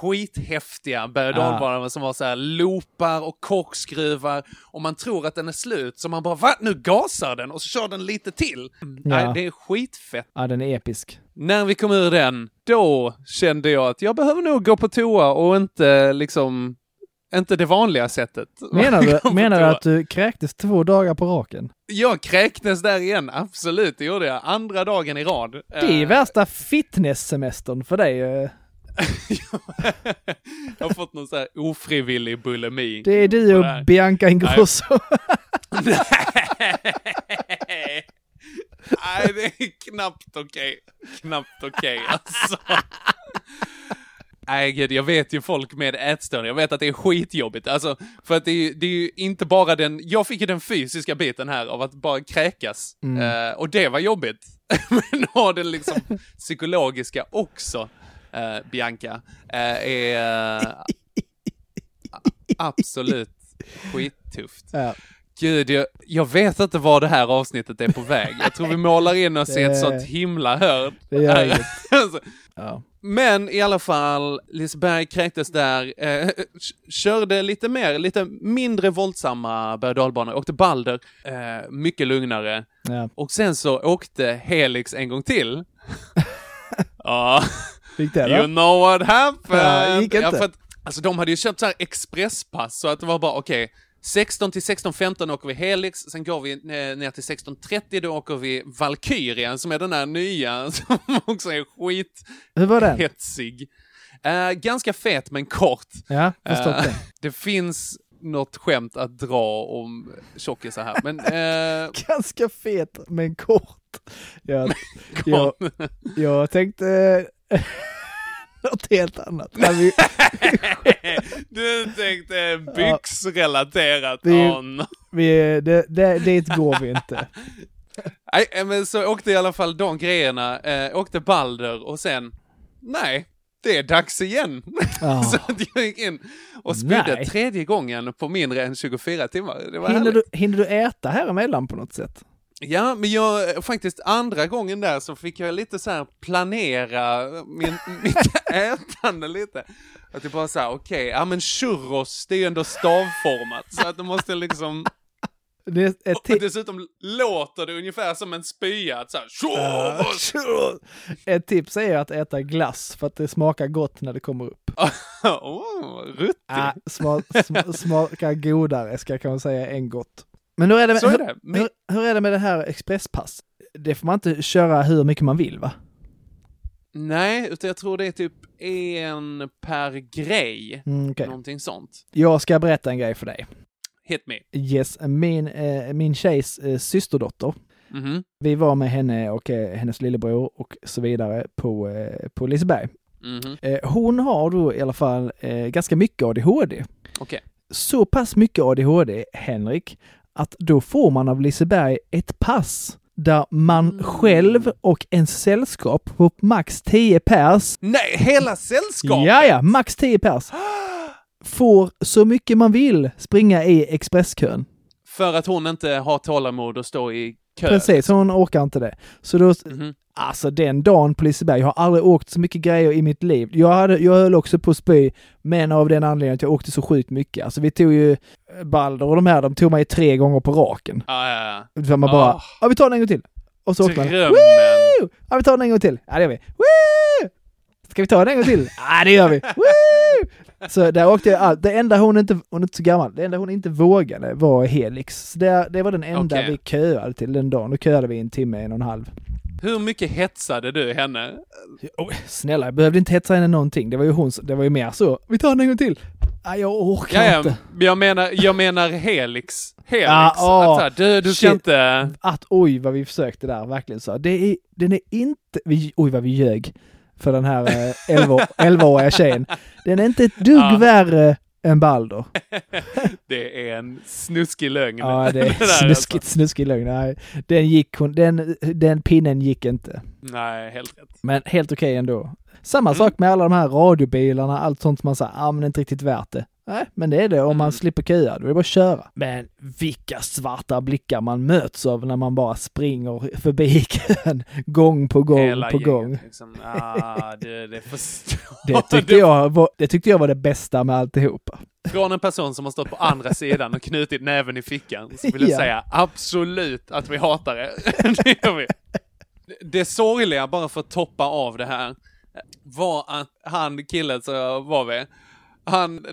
D: skithäftiga berg och dalbanan som var så här loopar och korkskruvar och man tror att den är slut så man bara va? Nu gasar den och så kör den lite till. Nej, det är skitfett.
C: Ja, den är episk.
D: När vi kom ur den, då kände jag att jag behöver nog gå på toa och inte liksom, inte det vanliga sättet.
C: Menar du, menar du att du kräktes två dagar på raken?
D: Jag kräktes där igen, absolut, det gjorde jag. Andra dagen i rad.
C: Det är
D: Eh,
C: värsta fitness-semestern för dig.
D: Jag har fått någon så här ofrivillig bulimi.
C: Det är du och. Bianca Ingrosso.
D: Nej, Nej, det är knappt okej. Knappt okej, alltså. Nej, gud, jag vet ju folk med ätstörningar, jag vet att det är skitjobbigt. Alltså, för att det är, ju- det är ju inte bara den, jag fick ju den fysiska biten här av att bara kräkas. Eh, och det var jobbigt. Men har den liksom psykologiska också, eh, Bianca, eh, är eh, absolut skittufft.
C: Ja.
D: Gud, jag, jag vet inte var det här avsnittet är på väg. Jag tror vi målar in oss i ett sånt himla hörn.
C: Det gör inget.
D: Alltså,
C: Ja.
D: Men i alla fall, Liseberg kräktes där, eh, körde lite mer, lite mindre våldsamma berg och åkte Balder, eh, mycket lugnare.
C: Ja.
D: Och sen så åkte Helix en gång till. Ja,
C: Gick det
D: you know what happened!
C: Ja, inte.
D: för att, alltså de hade ju köpt så här expresspass, så att det var bara okej, 16 till 16.15 åker vi Helix, sen går vi ner till 16.30, då åker vi Valkyrien som är den här nya, som också är skit
C: Hur var den?
D: hetsig. Eh, ganska fet men kort.
C: Ja, förstått
D: Eh,
C: det.
D: det finns något skämt att dra om tjockisar här, men eh,
C: Ganska fet, men kort. Jag, jag, jag tänkte något helt annat. Ja,
D: du tänkte byxrelaterat.
C: Vi, det, det, dit går vi inte.
D: Nej, eh, men så åkte i alla fall de grejerna, eh, åkte Balder och sen, nej, det är dags igen.
C: Ja.
D: så att jag gick in och spydde tredje gången på mindre än 24 timmar.
C: Hinner
D: härligt.
C: du, hinner du äta här emellan på något sätt?
D: Ja, men jag, faktiskt andra gången där så fick jag lite så här planera min, mitt ätande lite. Att det bara så här, okej, ja men churros, det är ju ändå stavformat, så att det måste liksom,
C: Det är ett
D: och dessutom låter det ungefär som en spya, att så här, churros!
C: Ett tips är att äta glass för att det smakar gott när det kommer upp.
D: oh, ruttigt.
C: Ah, sma, sma, smakar godare ska jag kanske säga än gott. Men hur är det med,
D: är det. Men-
C: hur, hur är det med det här expresspass? Det får man inte köra hur mycket man vill va?
D: Nej, utan jag tror det är typ en per grej.
C: Mm, okej.
D: Någonting sånt.
C: Jag ska berätta en grej för dig.
D: Hit me.
C: Yes, min, eh, min tjejs eh, systerdotter.
D: Mhm.
C: Vi var med henne och eh, hennes lillebror och så vidare på, eh, på Liseberg.
D: Mhm.
C: Eh, hon har då i alla fall eh, ganska mycket ADHD.
D: Okej.
C: Så pass mycket ADHD, Henrik, att då får man av Liseberg ett pass där man
D: Mm.
C: själv och en sällskap på max 10 pers,
D: Nej, hela sällskapet!
C: ja ja, max 10 pers, får så mycket man vill springa i expresskön.
D: För att hon inte har tålamod att stå i kö.
C: Precis, hon orkar inte det. Så då,
D: Mhm.
C: alltså den dagen på Liseberg, jag har aldrig åkt så mycket grejer i mitt liv. Jag, hade, jag höll också på att spy, men av den anledningen att jag åkte så sjukt mycket. Alltså vi tog ju eh, Balder och de här, de tog mig tre gånger på raken.
D: Ja, ja, ja.
C: För man bara,
D: Ah.
C: ja vi tar den en gång till. Och så åkte man. Woo! Ja vi tar den en gång till. Ja det gör vi. Woo! Ska vi ta den en gång till? Ja det gör vi. Woo! Så där åkte jag allt. Det enda hon inte, hon är inte så gammal, det enda hon inte vågade var Helix. Så det, det var den enda
D: Okej.
C: vi köade till den dagen. Då köade vi en timme, en och en halv.
D: Hur mycket hetsade du henne?
C: Oh, snälla, jag behövde inte hetsa henne någonting. Det var ju hon, det var ju mer så. Vi tar den en gång till. Nej, jag orkar
D: Ja, ja,
C: inte.
D: jag menar, jag menar Helix. Helix.
C: Ja, åh,
D: att här, du, du ska inte...
C: Att oj vad vi försökte där, verkligen så. Det är, den är inte, vi, oj vad vi ljög för den här eh, 11 11-åriga tjejen. Den är inte ett dugg
D: Ja.
C: värre än Balder.
D: Det är en snuskig lögn.
C: Ja, det är
D: där,
C: snuskigt,
D: alltså.
C: snuskig lögn. Nej, den gick hon, den, den pinnen gick inte.
D: Nej, helt rätt.
C: Men helt okej ändå. Samma
D: Mm.
C: sak med alla de här radiobilarna, allt sånt som man säger, ja men det är inte riktigt värt det. Nej, men det är det om man
D: Mm.
C: slipper köa, då är det bara att köra. Men vilka svarta blickar man möts av när man bara springer förbi kön gång på gång
D: Hela
C: på gång.
D: Liksom. Ah, det, det förstår
C: Det tyckte, jag var, det tyckte jag var det bästa med alltihopa.
D: Från en person som har stått på andra sidan och knutit näven i fickan så vill jag
C: Ja.
D: säga absolut att vi hatar det. det gör vi. Det sorgliga, bara för att toppa av det här, var att han, killen som jag var med, han,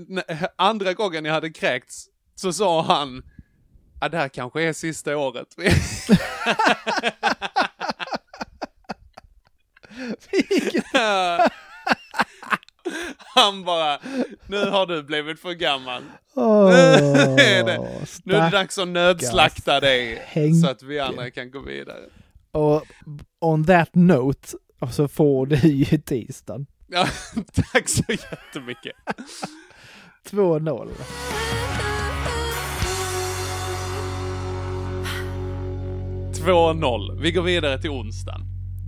D: andra gången jag hade kräkts, så sa han, ja det här kanske är sista året. Han bara, nu har du blivit för gammal.
C: Åh,
D: är det. Nu är det dags att nödslakta dig
C: Henke.
D: så att vi andra kan gå vidare.
C: Och on that note så får du ju tisdagen.
D: Ja, tack så jättemycket.
C: 2-0.
D: Mm. 2-0. Vi går vidare till onsdagen.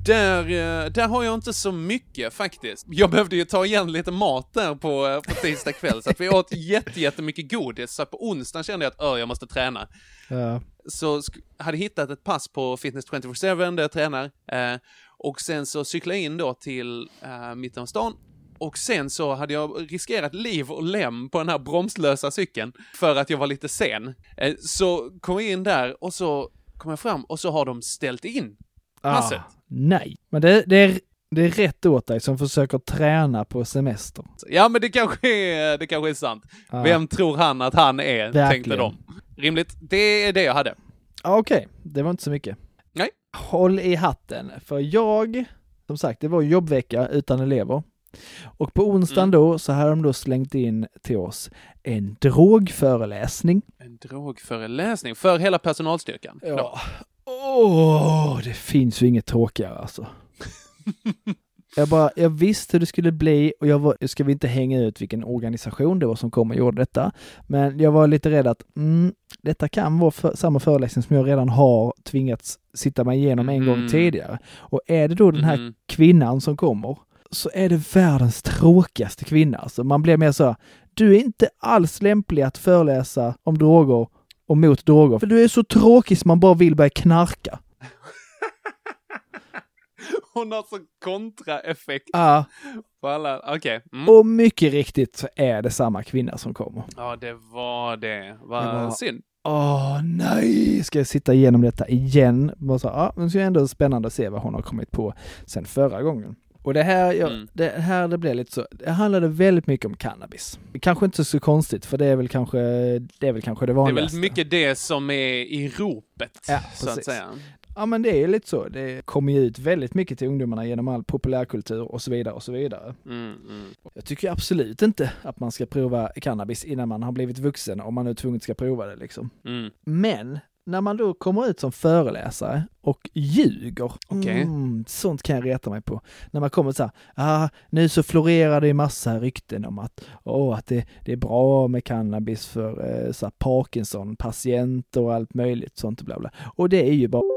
D: Där, eh, där har jag inte så mycket faktiskt. Jag behövde ju ta igen lite mat där på, eh, på tisdag kväll, så att vi åt jätte, jättemycket godis. Så på onsdagen kände jag att "Ö, jag måste träna.
C: Ja.
D: så hade hittat ett pass på Fitness 24-7 där jag tränar. Eh, och sen så cyklade jag in då till eh, mitten av stan. Och sen så hade jag riskerat liv och lem på den här bromslösa cykeln för att jag var lite sen. Eh, så kom jag in där och så kom jag fram och så har de ställt in passet.
C: Ah, nej, men det, det, är, det är rätt åt dig som försöker träna på semester.
D: Ja, men det kanske är, det kanske är sant.
C: Ah.
D: Vem tror han att han är, tänkte
C: Verkligen.
D: de. Rimligt. Det är det jag hade.
C: Ah, Okej, det var inte så mycket. Håll i hatten, för jag, som sagt, det var jobbvecka utan elever. Och på onsdagen
D: Mm.
C: då så hade de då slängt in till oss en drogföreläsning.
D: En drogföreläsning för hela personalstyrkan.
C: Ja. Åh, det finns ju inget tråkigare alltså. Jag bara, jag visste hur det skulle bli och jag var, jag ska vi inte hänga ut vilken organisation det var som kom och gjorde detta. Men jag var lite rädd att mm, detta kan vara för, samma föreläsning som jag redan har tvingats sitta mig igenom en gång
D: Mhm.
C: tidigare. Och är det då den här
D: Mhm.
C: kvinnan som kommer så är det världens tråkigaste kvinna. Alltså man blir mer så här, du är inte alls lämplig att föreläsa om droger och mot droger. För du är så tråkig som man bara vill börja knarka.
D: Hon har så kontraeffekt
C: Ja,
D: på alla. Okej. Mm.
C: och mycket riktigt så är det samma kvinna som kommer.
D: Ja, det var det. Vad
C: var-
D: synd.
C: Åh nej, ska jag sitta igenom detta igen? Bara så, ja, men så är det ändå spännande att se vad hon har kommit på sen förra gången. Och det här, jag,
D: Mm.
C: det här det blev lite så, det handlade väldigt mycket om cannabis. Kanske inte så konstigt, för det är väl kanske det, är väl kanske det
D: Det är
C: vanligaste.
D: väl mycket det som är i ropet,
C: Ja,
D: så att säga.
C: Ja men det är lite så. Det kommer ju ut väldigt mycket till ungdomarna genom all populärkultur och så vidare och så vidare.
D: Mm, mm.
C: Jag tycker absolut inte att man ska prova cannabis innan man har blivit vuxen om man nu tvunget ska prova det liksom.
D: Mm.
C: Men när man då kommer ut som föreläsare och ljuger,
D: Okej.
C: mm, sånt kan jag reta mig på. När man kommer så här, ah, nu så florerar det ju massa rykten om att, åh, att det, det är bra med cannabis för eh, så Parkinson-patienter och allt möjligt sånt och bla bla. Och det är ju bara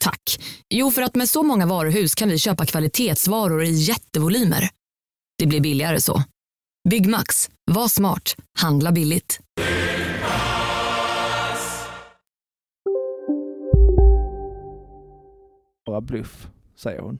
E: Tack. Jo, för att med så många varuhus kan vi köpa kvalitetsvaror i jättevolymer. Det blir billigare så. Byggmax. Var smart. Handla billigt.
C: bara bluff, säger hon.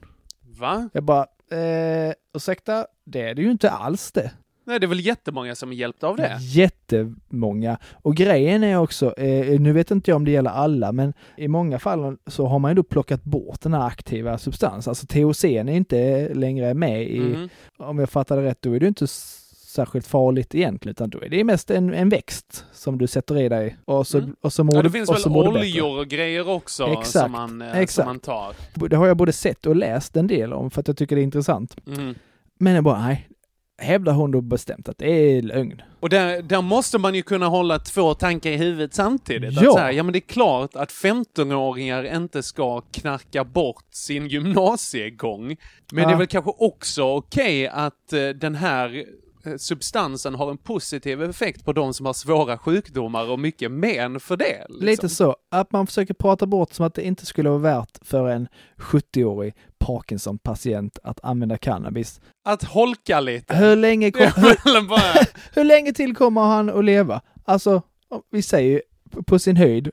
D: Va?
C: Jag bara, eh, ursäkta, det är det ju inte alls det.
D: Nej, det är väl jättemånga som är hjälpta av det.
C: Jättemånga. Och grejen är också, eh, nu vet inte jag om det gäller alla, men i många fall så har man ju då plockat bort den här aktiva substansen. Alltså THC är inte längre med i,
D: Mhm.
C: om jag fattar det rätt, då är det inte särskilt farligt egentligen, utan då är det mest en, en växt som du sätter i dig och så,
D: Mm.
C: och så mår
D: Ja, det finns
C: och
D: väl oljor och grejer också
C: Exakt,
D: som, man, eh,
C: exakt.
D: som man tar.
C: Det har jag både sett och läst en del om för att jag tycker det är intressant.
D: Mhm.
C: Men jag bara, nej, hävdar hon då bestämt att det är lögn.
D: Och där, där måste man ju kunna hålla två tankar i huvudet samtidigt.
C: Ja.
D: Att så här, ja men det är klart att 15-åringar inte ska knarka bort sin gymnasiegång. Men
C: Ja.
D: det är väl kanske också okej att eh, den här eh, substansen har en positiv effekt på de som har svåra sjukdomar och mycket men för det. Liksom.
C: Lite så, att man försöker prata bort som att det inte skulle vara värt för en 70-årig Parkinson-patient att använda cannabis.
D: Att holka lite.
C: Hur länge, kom, hur, hur länge till kommer han att leva? Alltså, vi säger på sin höjd,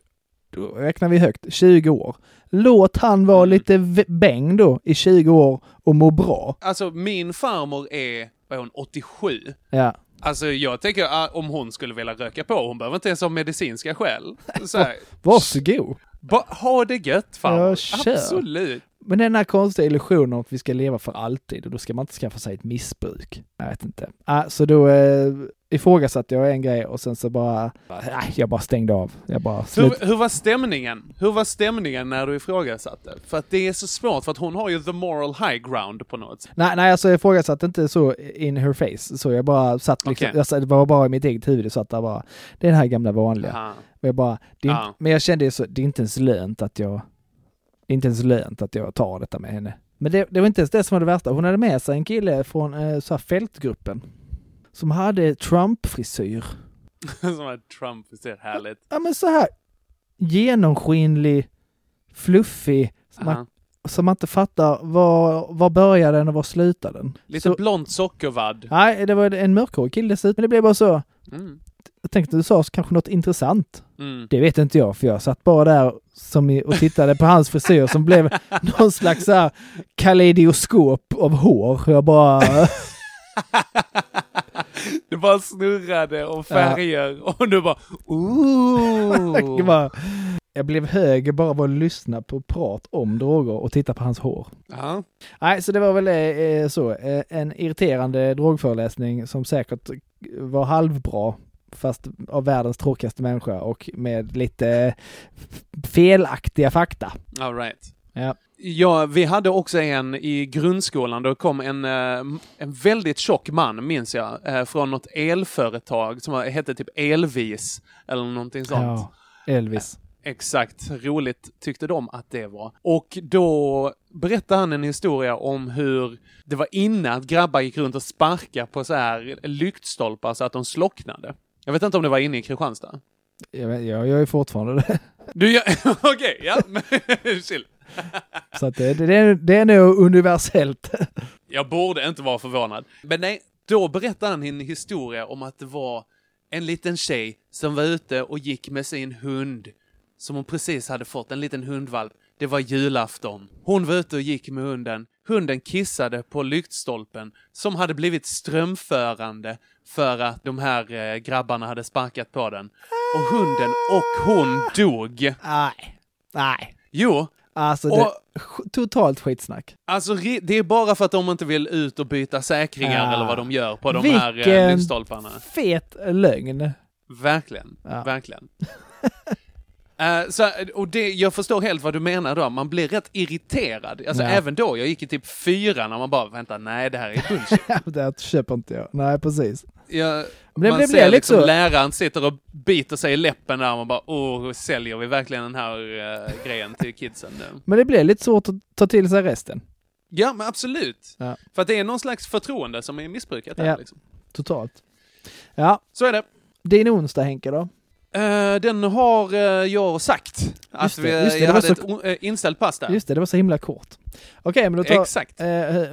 C: då räknar vi högt, 20 år. Låt han vara
D: Mm.
C: lite bäng då i 20 år och må bra.
D: alltså min farmor är, vad är hon, 87?
C: Ja.
D: Alltså jag tänker ah, om hon skulle vilja röka på, hon behöver inte ens ha medicinska skäl. Så här,
C: Varsågod.
D: ba, ha det gött farmor.
C: Ja.
D: Absolut.
C: Men den här konstiga illusionen om att vi ska leva för alltid och då ska man inte skaffa sig ett missbruk. Jag vet inte. Ah, så då eh, ifrågasatte jag en grej och sen så bara, nej, jag bara stängde av. Jag bara.
D: Hur, hur var stämningen? Hur var stämningen när du ifrågasatte? För att det är så svårt, för att hon har ju the moral high ground på något sätt.
C: Nej, nej, alltså jag ifrågasatte inte så in her face. Så jag bara satt liksom,
D: Okej.
C: jag, satt- det var bara i mitt eget huvud, så att det bara, det är det här gamla vanliga.
D: Aha.
C: Och jag bara, inte, men jag kände ju så, det är inte ens lönt att jag, det är inte ens lönt att jag tar detta med henne. Men det, det var inte ens det som var det värsta. Hon hade med sig en kille från eh, så här fältgruppen som hade Trump-frisyr.
D: Som att Trump ser härligt.
C: Ja men så här genomskinlig, fluffig, som man,
D: Aha.
C: som man inte fattar var, var börjar den och var slutar den.
D: Lite
C: så,
D: blont sockervadd.
C: Nej, det var en mörkhårig kille dessutom. Men det blev bara så,
D: Mm.
C: Jag tänkte du sa kanske något intressant.
D: Mm.
C: Det vet inte jag, för jag satt bara där som och tittade på hans frisyr som blev någon slags så här kaleidoskop av hår. Jag bara...
D: Det bara snurrade och färger och du bara ooh.
C: jag, bara jag blev hög bara av att lyssna på prat om droger och titta på hans hår.
D: Ja.
C: Nej, så det var väl eh, så. Eh, en irriterande drogföreläsning som säkert var halvbra, fast av världens tråkigaste människa och med lite felaktiga fakta.
D: All right.
C: Ja.
D: Ja, vi hade också en i grundskolan, då kom en, eh, en väldigt tjock man, minns jag, eh, från något elföretag som hette typ Elvis, eller någonting sånt.
C: Ja, Elvis.
D: Exakt, roligt tyckte de att det var. Och då berättade han en historia om hur det var innan att grabbar gick runt och sparkade på så här lyktstolpar så att de slocknade. Jag vet inte om det var inne i Kristianstad.
C: Jag, vet- jag gör ju fortfarande det.
D: Du gör, okej, ja, men chill.
C: Så att det, det, är- det är nog universellt.
D: Jag borde inte vara förvånad. Men nej, då berättade han en historia om att det var en liten tjej som var ute och gick med sin hund som hon precis hade fått, en liten hundvalp. Det var julafton. Hon var ute och gick med hunden. Hunden kissade på lyktstolpen som hade blivit strömförande för att de här eh, grabbarna hade sparkat på den. Och hunden och hon dog.
C: Nej. Nej.
D: Jo,
C: Alltså, det,
D: Och-
C: totalt skitsnack.
D: alltså det är bara för att de inte vill ut och byta säkringar
C: Ja.
D: eller vad de gör på de här eh,
C: Vilken
D: lyktstolparna.
C: fet lögn.
D: Verkligen,
C: Ja.
D: verkligen. Eh, så, och det, jag förstår helt vad du menar då, man blir rätt irriterad. Alltså
C: Ja.
D: även då, jag gick i typ fyra när man bara, vänta, nej det här är bullshit.
C: det köper inte jag. Nej, precis.
D: Jag,
C: Men det
D: man
C: blir-
D: ser
C: lite
D: liksom
C: så-
D: läraren sitter och biter sig i läppen där och man bara, åh, säljer vi verkligen den här eh, grejen till kidsen nu?
C: Men det blir lite svårt att ta till sig resten.
D: Ja, men absolut.
C: Ja.
D: För att det är någon slags förtroende som är missbrukat där.
C: Ja.
D: Liksom.
C: Totalt. Ja,
D: Så är det.
C: din onsdag Henke då?
D: Eh, den har eh, jag sagt. Att
C: Just det,
D: vi,
C: det,
D: jag hade
C: så-
D: ett eh, inställt pass där.
C: Just det, det var så himla kort. Okej, men då tar...
D: Exakt.
C: Eh,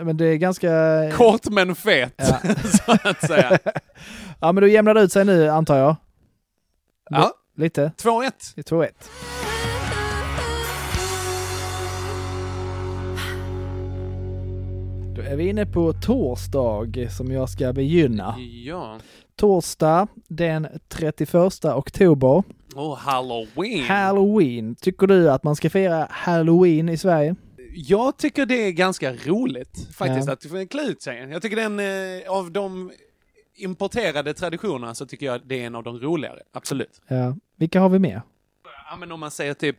C: men det är ganska...
D: Kort men fet,
C: Ja.
D: så att säga.
C: Ja, men då jämnar det ut sig nu antar jag.
D: Ja,
C: Lite.
D: 2-1.
C: Det är 2-1. Är vi inne på torsdag som jag ska begynna.
D: Ja.
C: Torsdag den 31 oktober.
D: Och halloween.
C: Halloween. Tycker du att man ska fira halloween i Sverige?
D: jag tycker det är ganska roligt faktiskt
C: Ja.
D: att klä ut sig. Jag tycker den, eh, av de importerade traditionerna så tycker jag det är en av de roligare. Absolut.
C: Ja. Vilka har vi med?
D: Ja, men om man säger typ,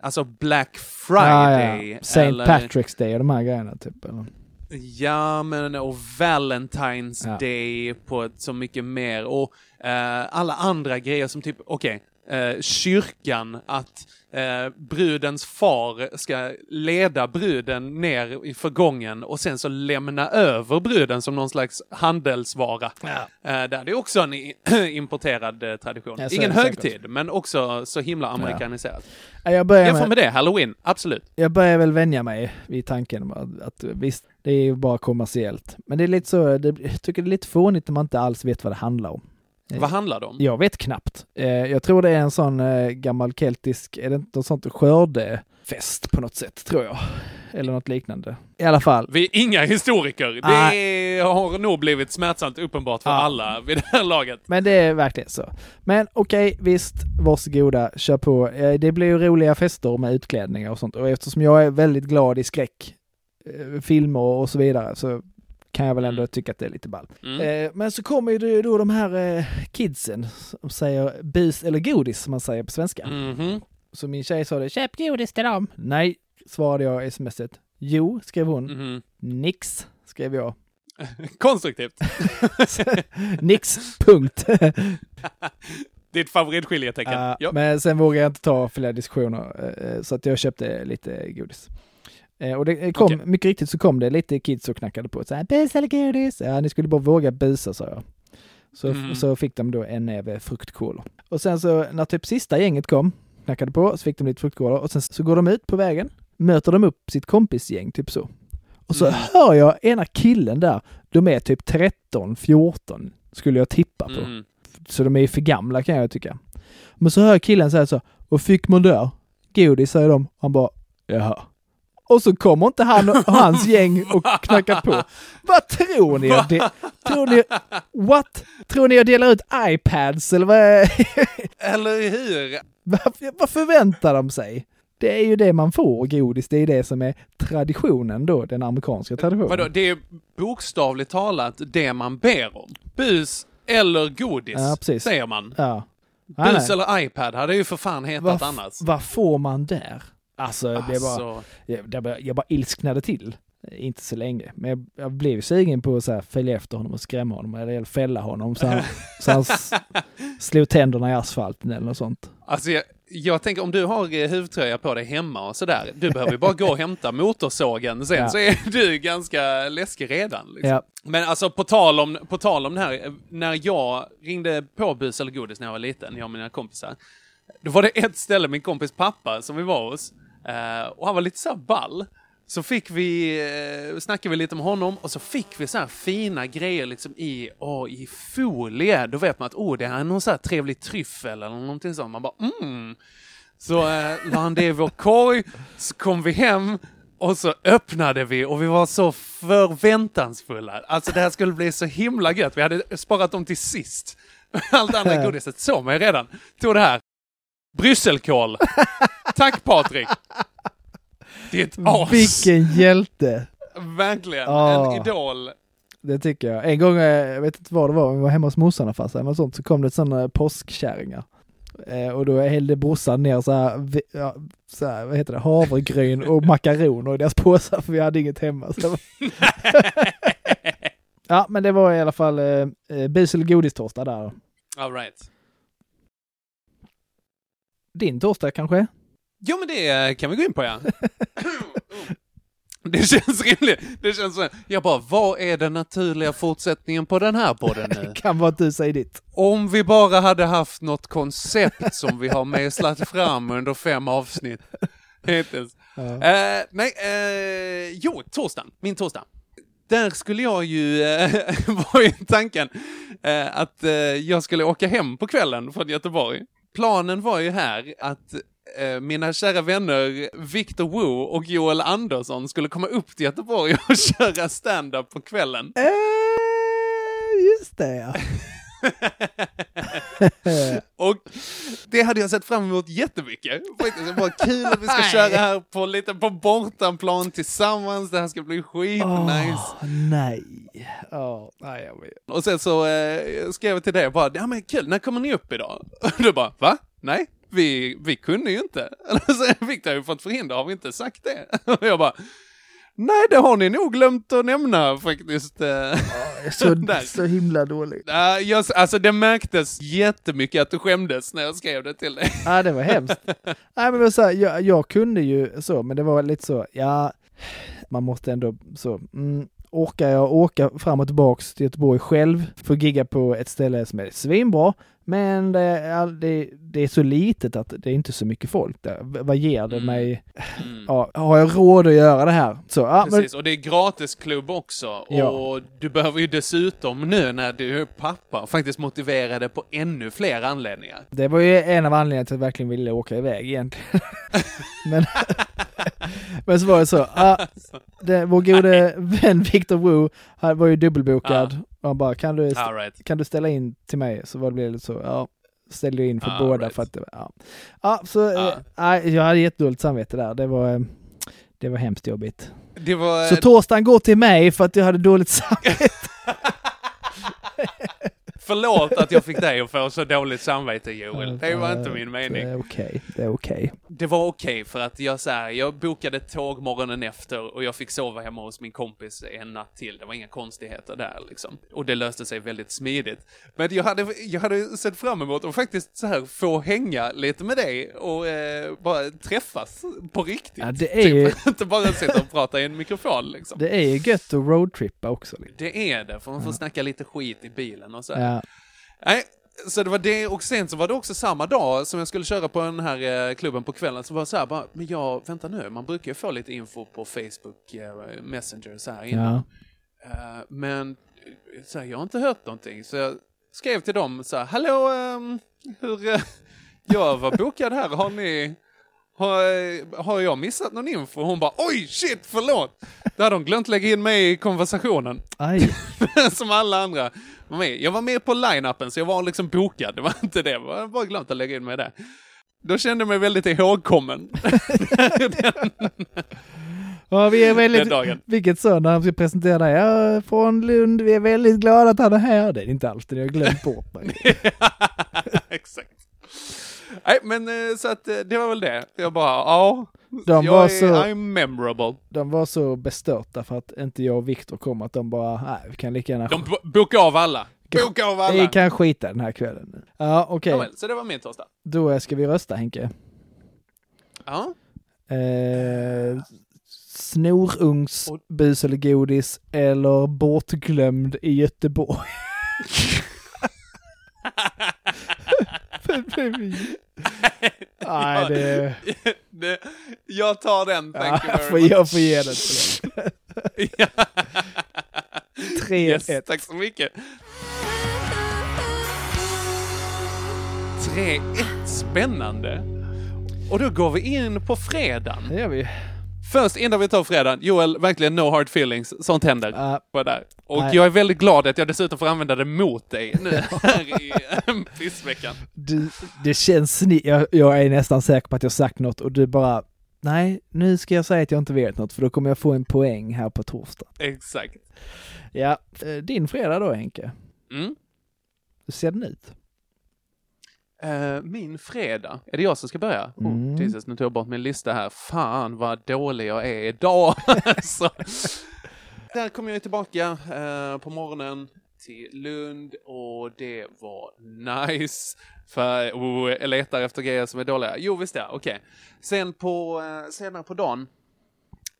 D: alltså Black Friday.
C: ja. Saint
D: eller-
C: Patrick's Day och de här grejerna typ. Eller?
D: Ja, men och Valentine's
C: Ja.
D: Day på ett så mycket mer och eh, alla andra grejer som typ, okej, eh, kyrkan, att eh, brudens far ska leda bruden ner i förgången och sen så lämna över bruden som någon slags handelsvara. Eh, där. Det är också en importerad eh, tradition.
C: Ja,
D: Ingen
C: det säkert.
D: högtid, men också så himla amerikaniserat.
C: Ja, Jag börjar,
D: Jämför
C: med,
D: med det, halloween, absolut.
C: jag börjar väl vänja mig vid tanken att visst, det är ju bara kommersiellt. Men det är lite så, det, jag tycker det är lite fånigt när man inte alls vet vad det handlar om. Eh,
D: Vad handlar det om?
C: Jag vet knappt. Eh, jag tror det är en sån eh, gammal keltisk, är det inte något sånt skördefest på något sätt, tror jag. Eller något liknande. I alla fall.
D: Vi är inga historiker. Det har nog blivit smärtsamt uppenbart för
C: Ja.
D: alla vid det här laget.
C: Men det är verkligen så. Men okej, visst, varsågoda, kör på. Det blir ju roliga fester med utklädningar och sånt. Och eftersom jag är väldigt glad i skräck, filmer och så vidare, så kan jag väl ändå tycka att det är lite ball.
D: Mm.
C: Eh, Men så kommer ju då de här eh, kidsen som säger bus eller godis som man säger på svenska.
D: Mhm.
C: Så min tjej sa det, köp godis till dem. Nej, svarade jag i smset. Jo, skrev hon.
D: Mhm.
C: Nix, skrev jag.
D: Konstruktivt.
C: Nix, punkt.
D: Ditt favoritskiljetecken.
C: Ja,
D: ja.
C: Men sen vågade jag inte ta fler diskussioner, eh, så att jag köpte lite godis. Eh, Och det kom,
D: Okej.
C: mycket riktigt så kom det lite kids och knackade på. Så här, bus eller godis? Ja, ni skulle bara våga busa, sa jag. Så,
D: Mm.
C: så fick de då en näve fruktkolor. Och sen så när typ sista gänget kom, knackade på, så fick de lite fruktkolor och sen så går de ut på vägen, möter de upp sitt kompisgäng, typ så. Och så
D: Mm.
C: hör jag ena killen där, de är typ 13, 14, skulle jag tippa på.
D: Mm.
C: Så de är för gamla kan jag tycka. Men så hör killen säga så, vad fick man där? Godis säger de. Han bara, jaha. Och så kommer inte han och hans gäng och knackar på. Vad tror ni? De- tror ni, what? Tror ni jag delar ut iPads eller vad,
D: Eller hur?
C: vad, vad förväntar de sig? Det är ju det man får, godis. Det är det som är traditionen då, den amerikanska traditionen.
D: Vadå, det är bokstavligt talat det man ber om. Bus eller godis,
C: Ja, precis.
D: säger man.
C: Ja. Nej,
D: Bus
C: nej.
D: eller iPad hade ju för fan hetat
C: Vad,
D: annars.
C: vad får man där? Alltså, det är bara...
D: Alltså,
C: Jag, det bara, jag bara ilsknade till. Inte så länge. Men jag, jag blev ju sugen på att så här, följa efter honom och skrämma honom eller fälla honom så han, så han slog tänderna i asfalten eller något sånt.
D: alltså jag, jag tänker om du har eh, huvtröja på dig hemma och sådär, du behöver ju bara gå och hämta motorsågen, sen
C: Ja.
D: så är du ganska läskig redan. Liksom.
C: Ja.
D: Men alltså på tal, om, på tal om det här, när jag ringde på bus eller godis när jag var liten, jag och mina kompisar, då var det ett ställe, min kompis pappa, som vi var hos, eh, och han var lite så här ball. Så fick vi, eh, snackade vi lite om honom och så fick vi så här fina grejer liksom i, åh, i folie. Då vet man att, oh, det här är någon så här trevlig tryffel eller någonting sånt. Man bara, mm. Så eh, la han det i vår korg, så kom vi hem och så öppnade vi och vi var så förväntansfulla. Alltså det här skulle bli så himla gött. Vi hade sparat dem till sist. Allt andra godiset såg mig redan. Tog det här. Brysselkål. Tack Patrik. Ditt as.
C: Vilken hjälte!
D: Verkligen.
C: Ah.
D: En idol.
C: Det tycker jag. En gång, eh, jag vet inte vad det var, vi var hemma hos morsan och farsan eller sånt, så kom det sådana påskkärringar. Eh, och då hällde brorsan ner så här, ja, så här, vad heter det, havregryn och makaroner i deras påsar för vi hade inget hemma. Det ja, men det var i alla fall eh, eh, bus eller godistorsdag där.
D: All right.
C: Din torsdag kanske?
D: Jo men det kan vi gå in på ja. Det känns rimligt. Det känns så. Jag bara, vad är den naturliga fortsättningen på den här podden nu?
C: kan vara att du säger ditt.
D: Om vi bara hade haft något koncept som vi har mejslat fram under fem avsnitt. Hittills.
C: Ja.
D: Eh, nej, eh, jo, torsdagen, min torsdag. Där skulle jag ju, eh, var ju tanken, eh, att jag skulle åka hem på kvällen från Göteborg. Planen var ju här att mina kära vänner Victor Wu och Joel Andersson skulle komma upp till Göteborg och köra stand-up på kvällen.
C: Eh, just det ja.
D: Och det hade jag sett fram emot jättemycket. Det var kul att vi ska köra här på lite på bortanplan tillsammans. Det här ska bli skitnice.
C: Åh, nej. Ja, nej jag vet.
D: Och sen så eh, skrev jag till dig bara, ja men kul, när kommer ni upp idag? Och du bara, va? Nej, vi, vi kunde ju inte. Eller så fick jag ju fått förhinder, har vi inte sagt det? Och jag bara, nej det har ni nog glömt att nämna faktiskt. eh."
C: Så, så himla dåligt.
D: Ja, jag, alltså det märktes jättemycket att du skämdes när jag skrev det till dig.
C: Ja, det var hemskt. Nej, men så här, jag, jag kunde ju så, men det var lite så, ja, man måste ändå så, mm, orkar jag åka fram och tillbaks till Göteborg själv för att gigga på ett ställe som är svinbra, men det, är- det, det är så litet att det är inte så mycket folk där. Vad ger det mig? Ja, har jag råd att göra det här? Så, ja, men,
D: Precis, och det är gratisklubb också.
C: Ja.
D: Och du behöver ju dessutom nu när du är pappa faktiskt motivera det på ännu fler anledningar.
C: Det var ju en av anledningarna till att jag verkligen ville åka iväg egentligen. men, men så var det så, ah, det, vår gode vän Victor Wu han var ju dubbelbokad. Och han bara, kan du,
D: right.
C: kan du ställa in till mig? Så var det blev lite så, ja, ställde in för
D: Ah,
C: båda
D: right.
C: för att det ja. Ja, så, eh, nej, jag hade jättedåligt samvete där. Det var, eh, det var hemskt jobbigt.
D: Var...
C: Så torsdagen går till mig för att jag hade dåligt samvete.
D: Förlåt att jag fick dig att få så dåligt samvete Joel. Det var inte min
C: Det
D: mening.
C: är okej, det är okej.
D: Det var okej för att jag så här, jag bokade tåg morgonen efter och jag fick sova hemma hos min kompis en natt till. Det var inga konstigheter där liksom. Och det löste sig väldigt smidigt. Men jag hade, jag hade sett fram emot att faktiskt så här få hänga lite med dig och eh, bara träffas på riktigt.
C: Ja, det är ju-
D: typ, inte bara sitta och prata i en mikrofon liksom.
C: Det är ju gött att roadtrippa också. Liksom.
D: Det är det, för man får snacka lite skit i bilen och så. här.
C: Ja.
D: Nej, så det var det och sen så var det också samma dag som jag skulle köra på den här eh, klubben på kvällen så var det så här bara, men jag, vänta nu, man brukar ju få lite info på Facebook eh, Messenger så här innan.
C: Ja.
D: Eh, men så här, jag har inte hört någonting så jag skrev till dem så här, hallå, ehm, hur, eh, jag var bokad här, har ni, har, har jag missat någon info? Hon bara, oj shit, förlåt! Då hade de glömt lägga in mig i konversationen.
C: Aj.
D: som alla andra. Jag var med på line-upen så jag var liksom bokad, det var inte det. Jag var bara glömt att lägga in mig där. Då kände jag mig väldigt ihågkommen.
C: Ja, vi är väldigt,
D: dagen.
C: vilket så när han ska presentera dig, ja, från Lund, vi är väldigt glada att han är här. Det är inte det, jag glömt bort mig.
D: Exakt. Nej, men eh, så att eh, det var väl det. Jag bara, ja.
C: De
D: jag
C: var
D: är,
C: så-
D: I'm memorable.
C: De var så bestörta för att inte jag och Viktor kom att de bara, nej, vi kan lika gärna...
D: De bo- bokade av alla. Boka av alla.
C: Vi kan skita den här kvällen. Ja, okej.
D: Ja, väl, så det var min torsdag.
C: Då ska vi rösta Henke.
D: Ja.
C: Eh, snorungs, bus eller godis eller bortglömd i Göteborg. Nej, det...
D: det... Jag tar den, thank
C: Ja,
D: you very much.
C: jag får ge den till
D: Ja.
C: 3-1.
D: Yes, tack så mycket. 3-1, spännande. Och då går vi in på fredagen.
C: Det gör vi.
D: Först innan vi tar fredagen, Joel, verkligen no hard feelings, sånt händer.
C: Ja.
D: På där. Och
C: Nej.
D: jag är väldigt glad att jag dessutom får använda det mot dig nu här i pissveckan.
C: Du, det känns sni- jag, jag är nästan säker på att jag sagt något och du bara Nej, nu ska jag säga att jag inte vet något för då kommer jag få en poäng här på torsdag.
D: Exakt.
C: Ja, eh, din fredag då Henke.
D: Mm.
C: Hur ser den ut?
D: Eh, min fredag, är det jag som ska börja?
C: Mm.
D: Oh, Jesus, nu tog jag bort min lista här. Fan vad dålig jag är idag. Så, där kom jag tillbaka eh, på morgonen till Lund och det var nice. För oh, jag letar efter grejer som är dåliga. Jo, visst ja, okej. Sen på, eh, senare på dagen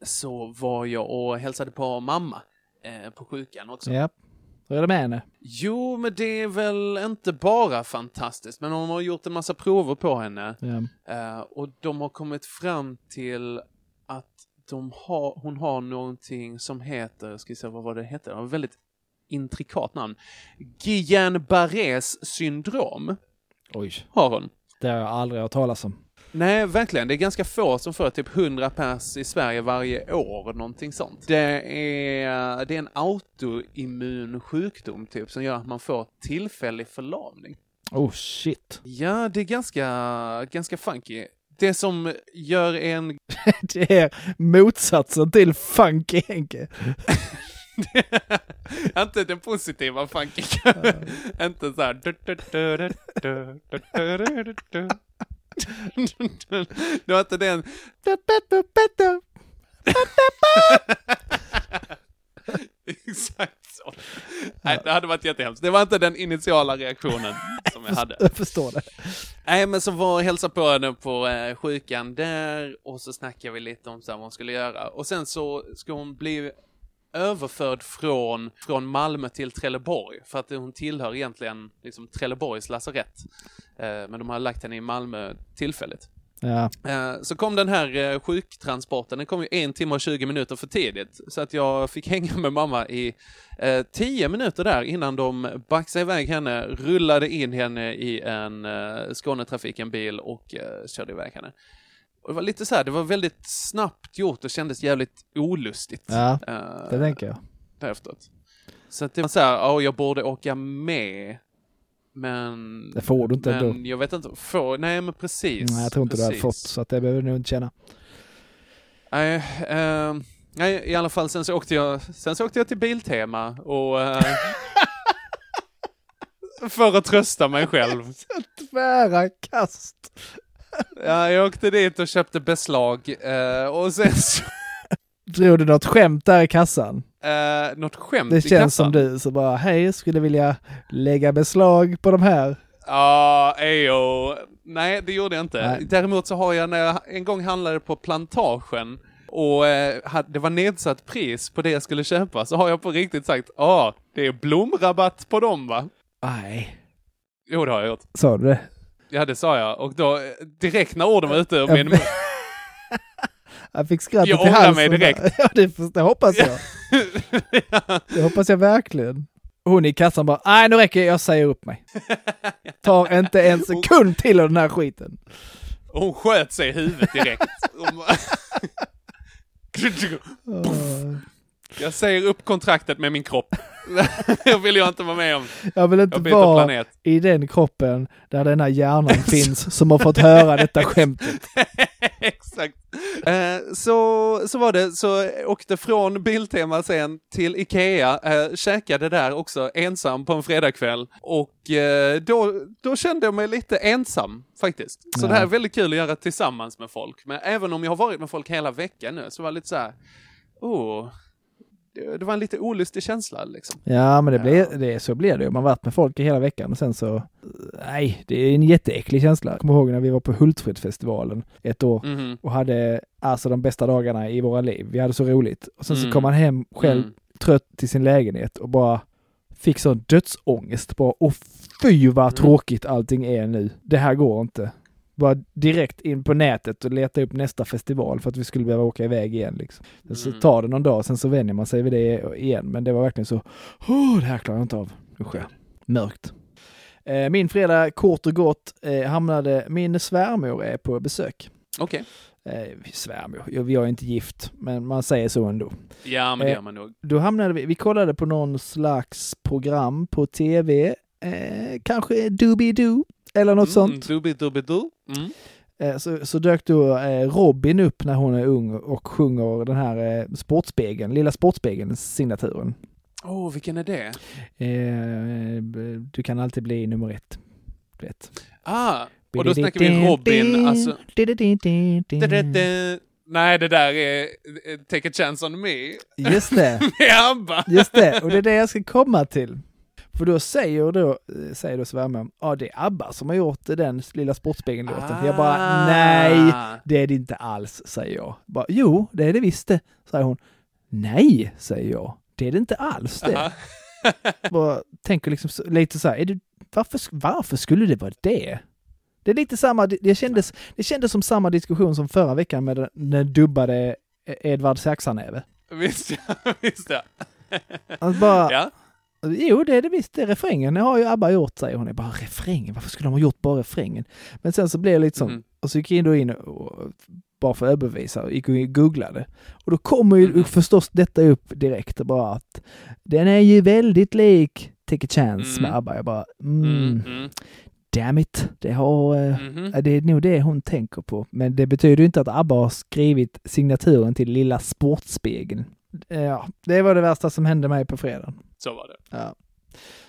D: så var jag och hälsade på mamma på sjukan också.
C: Ja. Hur är det med henne?
D: Jo, men det är väl inte bara fantastiskt, men hon har gjort en massa prover på henne.
C: Ja.
D: Eh, och de har kommit fram till att de har, hon har någonting som heter, ska vi se vad var det heter, det var väldigt intrikat namn. Guillain-Barrés syndrom
C: Oj.
D: har hon.
C: Det har jag aldrig hört talas om.
D: Nej, verkligen. Det är ganska få som får typ 100 pers i Sverige varje år, någonting sånt. Det är, det är en autoimmun sjukdom typ som gör att man får tillfällig förlamning.
C: Oh shit.
D: Ja, det är ganska, ganska funky. Det som gör en...
C: det är motsatsen till funky Henke.
D: inte den positiva funky. inte så här... Det var inte den... Exakt så. Nej, det hade varit jättehemskt. Det var inte den initiala reaktionen som jag hade.
C: Jag förstår det.
D: Nej, men så var och hälsade på henne på eh, sjukan där och så snackade vi lite om så här, vad hon skulle göra. Och sen så ska hon bli överförd från, från Malmö till Trelleborg för att hon tillhör egentligen liksom Trelleborgs lasarett. Eh, men de har lagt henne i Malmö tillfälligt.
C: Ja.
D: Eh, Så kom den här eh, sjuktransporten, den kom ju en timme och 20 minuter för tidigt. Så att jag fick hänga med mamma i eh, 10 minuter där innan de baxade iväg henne, rullade in henne i en eh, Skånetrafiken-bil och eh, körde iväg henne. Och det var lite så här, det var väldigt snabbt gjort och kändes jävligt olustigt.
C: Ja,
D: eh,
C: det tänker jag.
D: Därefteråt. Så att det var så här, ja, jag borde åka med. Men...
C: Det får du inte
D: men
C: ändå.
D: jag vet inte, får, nej men precis.
C: Nej, jag tror inte du hade
D: precis.
C: fått så att det behöver du nog inte känna.
D: Nej, eh, nej, i alla fall sen så åkte jag, sen så åkte jag till Biltema och eh, för att trösta mig själv.
C: Tvära kast.
D: Ja, jag åkte dit och köpte beslag eh, och sen så,
C: Drog du något skämt där i kassan?
D: eh, något skämt
C: Det
D: i
C: känns
D: kassan.
C: som du, så bara hej, skulle vilja lägga beslag på de här.
D: Ja, ejo. Nej, det gjorde jag inte.
C: Nej.
D: Däremot så har jag när jag en gång handlade på Plantagen och eh, det var nedsatt pris på det jag skulle köpa så har jag på riktigt sagt ja, det är blomrabatt på dem va?
C: Nej.
D: Jo, det har jag gjort.
C: Sa du det?
D: Ja, det sa jag. Och då, eh, direkt när orden var ute ur min mun.
C: Jag fick skrattet
D: Jag
C: i halsen.
D: mig direkt.
C: Ja, det, det hoppas jag. Det hoppas jag verkligen. Hon i kassan bara, nej nu räcker det, jag säger upp mig. Tar inte en sekund till av den här skiten.
D: Och hon sköt sig i huvudet direkt. Jag säger upp kontraktet med min kropp. Det vill jag inte vara med om.
C: Jag vill inte
D: Jag
C: vara
D: planet.
C: i den kroppen där den här hjärnan finns som har fått höra detta skämtet.
D: Exakt. Eh, så, så var det, så åkte från Biltema sen till Ikea, eh, käkade där också ensam på en fredagkväll och eh, då, då kände jag mig lite ensam faktiskt. Så
C: Ja.
D: det här är väldigt kul att göra tillsammans med folk. Men även om jag har varit med folk hela veckan nu så var det lite så här, oh, det, var en lite olustig känsla liksom.
C: Ja, men det blir, det, så blir det ju. Man har varit med folk i hela veckan och sen så... Nej, det är en jätteäcklig känsla. Jag kommer ihåg när vi var på Hultsfredsfestivalen ett år
D: Mhm.
C: och hade alltså de bästa dagarna i våra liv. Vi hade så roligt. Och sen så
D: Mm.
C: kom man hem själv
D: Mm.
C: trött till sin lägenhet och bara fick sån dödsångest. Bara, och fy
D: Mm.
C: vad tråkigt allting är nu. Det här går inte. Bara direkt in på nätet och leta upp nästa festival för att vi skulle behöva åka iväg igen. Liksom. Sen Så
D: Mm.
C: tar det någon dag, sen så vänjer man sig vid det igen. Men det var verkligen så, oh, det här klarar jag inte av. Usch ja. Mörkt. Eh, Min fredag, kort och gott, eh, hamnade, min svärmor är på besök.
D: Okej.
C: Eh, vi svärmor. Jag, jag är inte gift, men man säger så ändå.
D: Ja, men det
C: Eh,
D: gör man nog.
C: Då hamnade vi, vi kollade på någon slags program på tv, eh, kanske Doobie-Doo eller något sånt.
D: Dubi dubi du. Mm.
C: Eh, så, så dök då eh, Robin upp när hon är ung och sjunger den här eh, Sportspegeln, Lilla Sportspegeln-signaturen.
D: Åh, vilken är det?
C: Du kan alltid bli nummer ett. Du vet.
D: Ah, och då snackar vi Robin, alltså... Nej, det där är Take a chance on me.
C: Just det.
D: Med ABBA.
C: Just det, och det är det jag ska komma till. För då säger då, eh, säger då svärmor, ja det är ABBA som har gjort den lilla Sportspegeln-låten. Jag bara,
D: Ah.
C: nej, det är det inte alls, säger jag. Bara, jo, det är det visst det, säger hon. Nej, säger jag. Det är det inte alls det.
D: Aha.
C: Bara tänker liksom lite så här, är det, varför, varför skulle det vara det? Det är lite samma, det kändes, det kändes som samma diskussion som förra veckan med den, den dubbade Edvard Saxanäve.
D: Visst ja, visst ja.
C: Alltså bara,
D: ja.
C: Jo, det är det visst. Det är refrängen. Det har ju ABBA gjort, säger hon. Jag bara, refrängen? Varför skulle de ha gjort bara refrängen? Men sen så blev det lite så.
D: Mhm.
C: Och så gick jag in, och, bara för att överbevisa, och gick och googlade. Och då kommer ju
D: Mhm.
C: förstås detta upp direkt och bara att den är ju väldigt lik Take a Chance
D: Mm.
C: med ABBA. Jag bara, mm,
D: Mm, mm.
C: damn it. Det, har, ja, det är nog det hon tänker på. Men det betyder inte att ABBA har skrivit signaturen till Lilla Sportspegeln. Ja, det var det värsta som hände mig på fredagen.
D: Så var det.
C: Ja.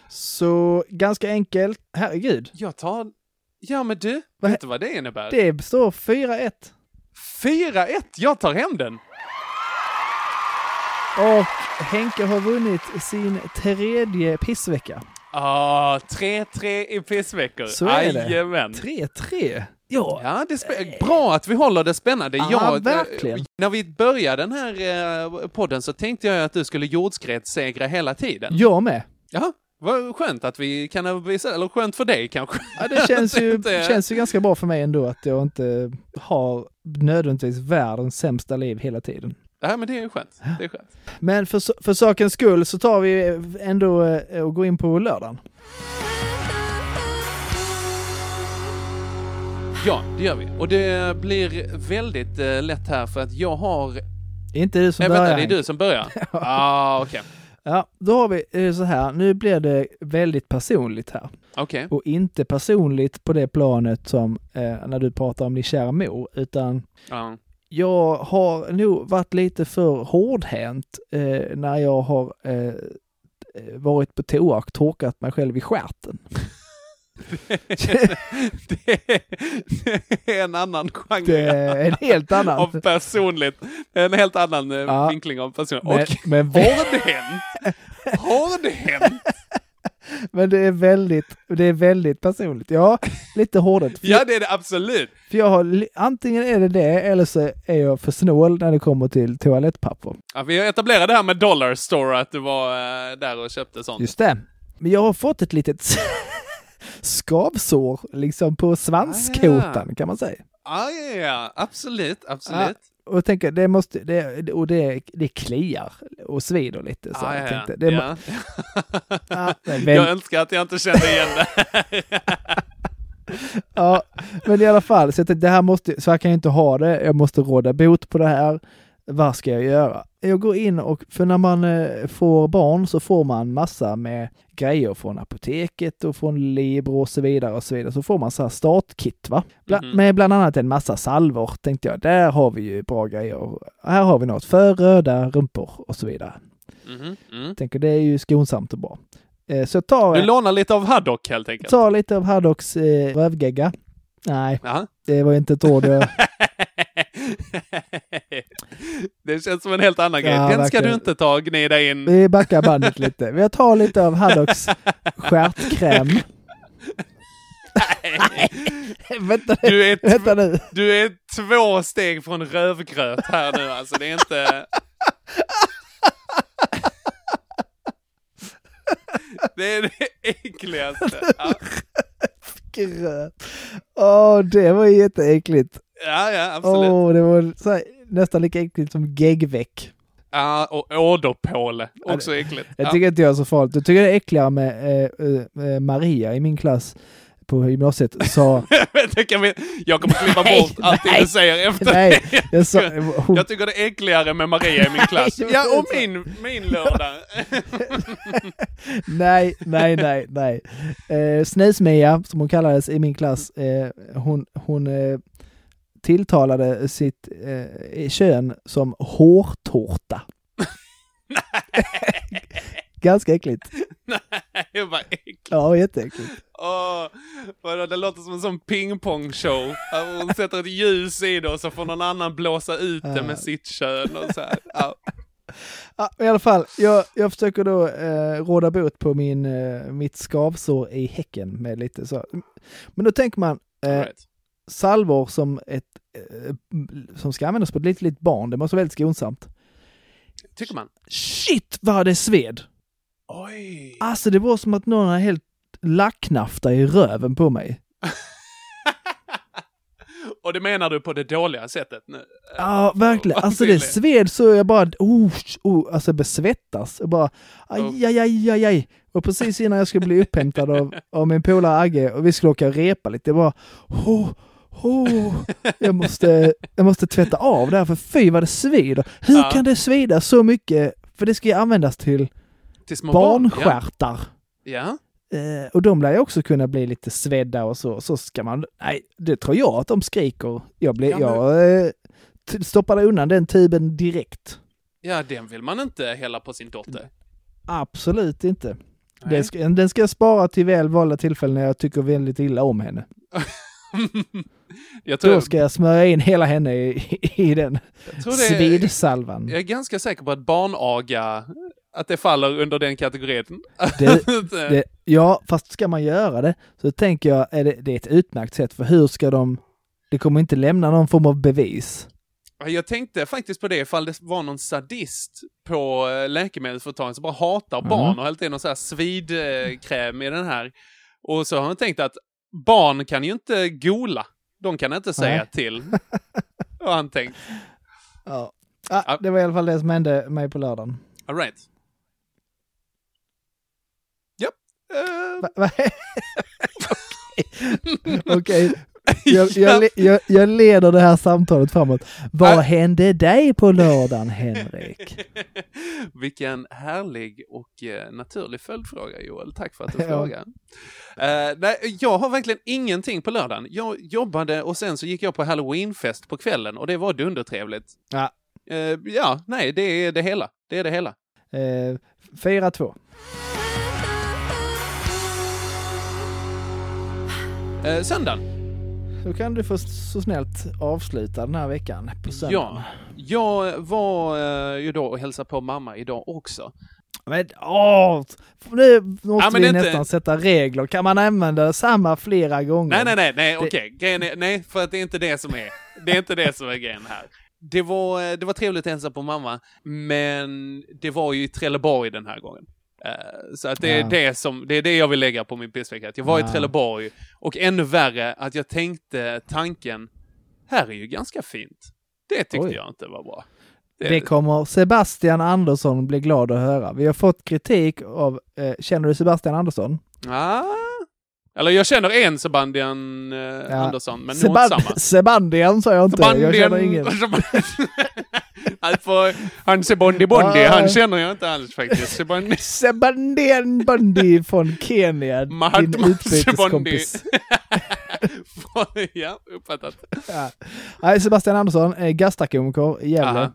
C: Så ganska enkelt. Herregud.
D: Jag tar... Ja men du,
C: Vad-
D: vet du vad det innebär?
C: Det står 4-1.
D: 4-1! Jag tar hem den!
C: Och Henke har vunnit sin tredje pissvecka.
D: Ah, 3-3 i pissveckor.
C: Så är det.
D: Jajamän.
C: 3-3. Ja.
D: Ja, det är bra att vi håller det spännande.
C: Ja,
D: jag,
C: verkligen.
D: eh, När vi började den här eh, podden så tänkte jag att du skulle jordskredssegra hela tiden.
C: Jag med.
D: Ja, vad skönt att vi kan övervisa, eller skönt för dig kanske.
C: Ja, det känns ju,
D: Inte-
C: känns ju ganska bra för mig ändå att jag inte har nödvändigtvis världens sämsta liv hela tiden.
D: Ja, men det är ju skönt. Det är skönt.
C: Men för, för sakens skull så tar vi ändå eh, och går in på lördagen.
D: Ja, det gör vi. Och det blir väldigt eh, lätt här för att jag har...
C: Inte du som
D: Nej,
C: börjar.
D: vänta, det är du som börjar? ah, okej.
C: Ja, då har vi eh, så här. Nu blir det väldigt personligt här.
D: Okej.
C: Och inte personligt på det planet som eh, när du pratar om din kära mor, utan
D: Ja.
C: jag har nog varit lite för hårdhänt eh, när jag har eh, eh, varit på toa och torkat mig själv i stjärten.
D: det, är en annan genre.
C: Det är en helt annan.
D: Av personligt. En helt annan eh,
C: Ja.
D: vinkling av personligt.
C: Men, men,
D: har det hänt? Har det hänt?
C: men det är väldigt, det är väldigt personligt. Ja, lite hårdhänt. För,
D: Ja, det är det absolut.
C: för jag har, antingen är det det eller så är jag för snål när det kommer till toalettpapper.
D: Ja, vi etablerade det här med Dollar Store, att du var eh, där och köpte sånt.
C: Just det. Men jag har fått ett litet skavsår liksom på svanskotan kan man säga.
D: Ah, ja, ja, absolut, absolut.
C: Och jag tänker, det måste, det, och det, det kliar och svider lite. Så
D: Ah,
C: jag
D: ja,
C: tänkte,
D: ja.
C: det,
D: ja.
C: Ja, är väl-
D: Jag önskar att jag inte kände igen det.
C: ja, men i alla fall, så jag tänkte, det här måste, så här kan jag inte ha det. Jag måste råda bot på det här. Vad ska jag göra? Jag går in och, för när man eh, får barn så får man massa med grejer från apoteket och från Libro och så vidare och så vidare. Så får man så här startkit va? Bla,
D: Mhm.
C: Med bland annat en massa salvor tänkte jag. Där har vi ju bra grejer. Här har vi något för röda rumpor och så vidare.
D: Mm.
C: Tänker det är ju skonsamt och bra. Eh, Så jag tar,
D: Du lånar lite av Haddock helt enkelt.
C: tar lite av Haddocks eh, rövgegga. Nej,
D: Jaha.
C: det var inte ett ord jag...
D: det känns som en helt annan grej.
C: Ja,
D: Den ska
C: verkligen.
D: du inte ta och gnida in.
C: Vi backar bandet lite. Jag tar lite av Haddocks stjärtkräm. vänta, nu,
D: Du är,
C: vänta nu.
D: du är två steg från rövgröt här nu alltså. Det är inte... Det är det äckligaste. Ja,
C: Gröt. Åh, det var jätteäckligt.
D: Ja, ja absolut.
C: Åh, det var här, nästan lika äckligt som geggveck.
D: Ja, och åderpåle. Också äckligt.
C: Jag
D: Ja.
C: tycker inte jag är så farligt. Jag tycker det är äckligare med eh, eh, Maria i min klass på gymnasiet sa...
D: Det kan vi, jag kommer klippa bort allting
C: nej,
D: du säger efter
C: nej, jag sa- hon-
D: jag tycker det är äckligare med Maria i min klass. Ja, och min, min lördag.
C: nej, nej, nej, nej. Eh, Snusmia, som hon kallades i min klass, eh, hon, hon eh, tilltalade sitt eh, kön som hårtårta. Ganska äckligt.
D: Nej, bara äckligt.
C: Ja, jätteäckligt.
D: Åh, vadå, det låter som en sån pingpongshow. Hon sätter ett ljus i det och så får någon annan blåsa ut det med sitt kön och så här. Ja.
C: Ja, I alla fall, jag, jag försöker då eh, råda bot på min, eh, mitt skavsår i häcken med lite så. Men då tänker man, eh,
D: Right.
C: Salvor som, ett, eh, som ska användas på ett litet, litet barn, det måste vara väldigt skonsamt.
D: Tycker man?
C: Shit vad det sved!
D: Oj!
C: Alltså det var som att någon har helt lacknafta i röven på mig.
D: Och det menar du på det dåliga sättet nu?
C: Ja, verkligen. Alltså det sved så jag bara, oh, oh, alltså besvettas. Jag bara, aj, aj, aj, aj, aj. Och precis innan jag skulle bli upphämtad av, av min polare Agge och vi skulle åka och repa lite, jag bara, oh, oh, jag måste, jag måste tvätta av det här för fy vad det svider. Hur
D: Ja.
C: kan det svida så mycket? För det ska ju användas till
D: Till små barn?
C: barnstjärtar.
D: Ja.
C: Eh, och de lär ju också kunna bli lite svedda och så. Så ska man, nej, det tror jag att de skriker. Jag, blir,
D: Ja,
C: jag eh, stoppade undan den tuben direkt.
D: Ja, den vill man inte hälla på sin dotter.
C: Absolut inte.
D: Nej.
C: Den ska, den ska jag spara till väl valda tillfällen när jag tycker väldigt illa om henne.
D: jag tror,
C: Då ska jag smörja in hela henne i, i den svidsalvan.
D: Jag är ganska säker på att barnaga, att det faller under den kategorin.
C: Det, det, ja, fast ska man göra det så tänker jag är det, det är ett utmärkt sätt för hur ska de... Det kommer inte lämna någon form av bevis.
D: Jag tänkte faktiskt på det ifall det var någon sadist på eh, läkemedelsföretagen som bara hatar barn och hällt in någon sån här svidkräm i den här. Och så har han tänkt att barn kan ju inte gola. De kan inte säga
C: Nej.
D: till. Har han tänkt.
C: Ja. Ah, det var i alla fall det som hände mig på lördagen.
D: All right. Japp.
C: Okej. Okej. Jag, jag, jag, jag leder det här samtalet framåt. Vad
D: Ah.
C: hände dig på lördagen, Henrik?
D: Vilken härlig och eh, naturlig följdfråga Joel. Tack för att du
C: Ja.
D: frågar. Eh, nej, jag har verkligen ingenting på lördagen. Jag jobbade och sen så gick jag på halloweenfest på kvällen och det var dundertrevligt.
C: Ja.
D: Eh, ja, nej, det är det hela. Det är det hela.
C: Eh, 4-2.
D: Eh, söndagen.
C: Då kan du få så snällt avsluta den här veckan på söndagen.
D: Ja, jag var eh, ju då och hälsade på mamma idag också.
C: Men åh! Nu måste
D: Ja,
C: vi
D: inte-
C: nästan sätta regler. Kan man använda samma flera gånger?
D: Nej, nej, nej, nej,
C: Det-
D: okej. Är, nej, för att det är inte det som är, det är inte det som är grejen här. Det var, eh, det var trevligt att hälsa på mamma, men det var ju i Trelleborg den här gången. Eh, Så att det är
C: Ja.
D: det som, det är det jag vill lägga på min pissvecka. Att jag var
C: Ja.
D: i Trelleborg, och ännu värre att jag tänkte tanken, här är ju ganska fint. Det tyckte
C: Oj.
D: jag inte var bra.
C: Det kommer Sebastian Andersson bli glad att höra. Vi har fått kritik av, eh, känner du Sebastian Andersson?
D: Ah. Eller jag känner en Sebastian eh, Andersson, men nog inte
C: Seband-
D: samma.
C: Sebandian sa jag inte. Jag känner ingen.
D: får, han Sebondi Bondi,
C: Ja.
D: han känner jag inte alls faktiskt. Sebondi.
C: Sebandian Bondi från Kenya, din utbyteskompis.
D: ja, uppfattat.
C: Ja. Sebastian Andersson, eh, gastakomiker i Gävle.
D: Aha.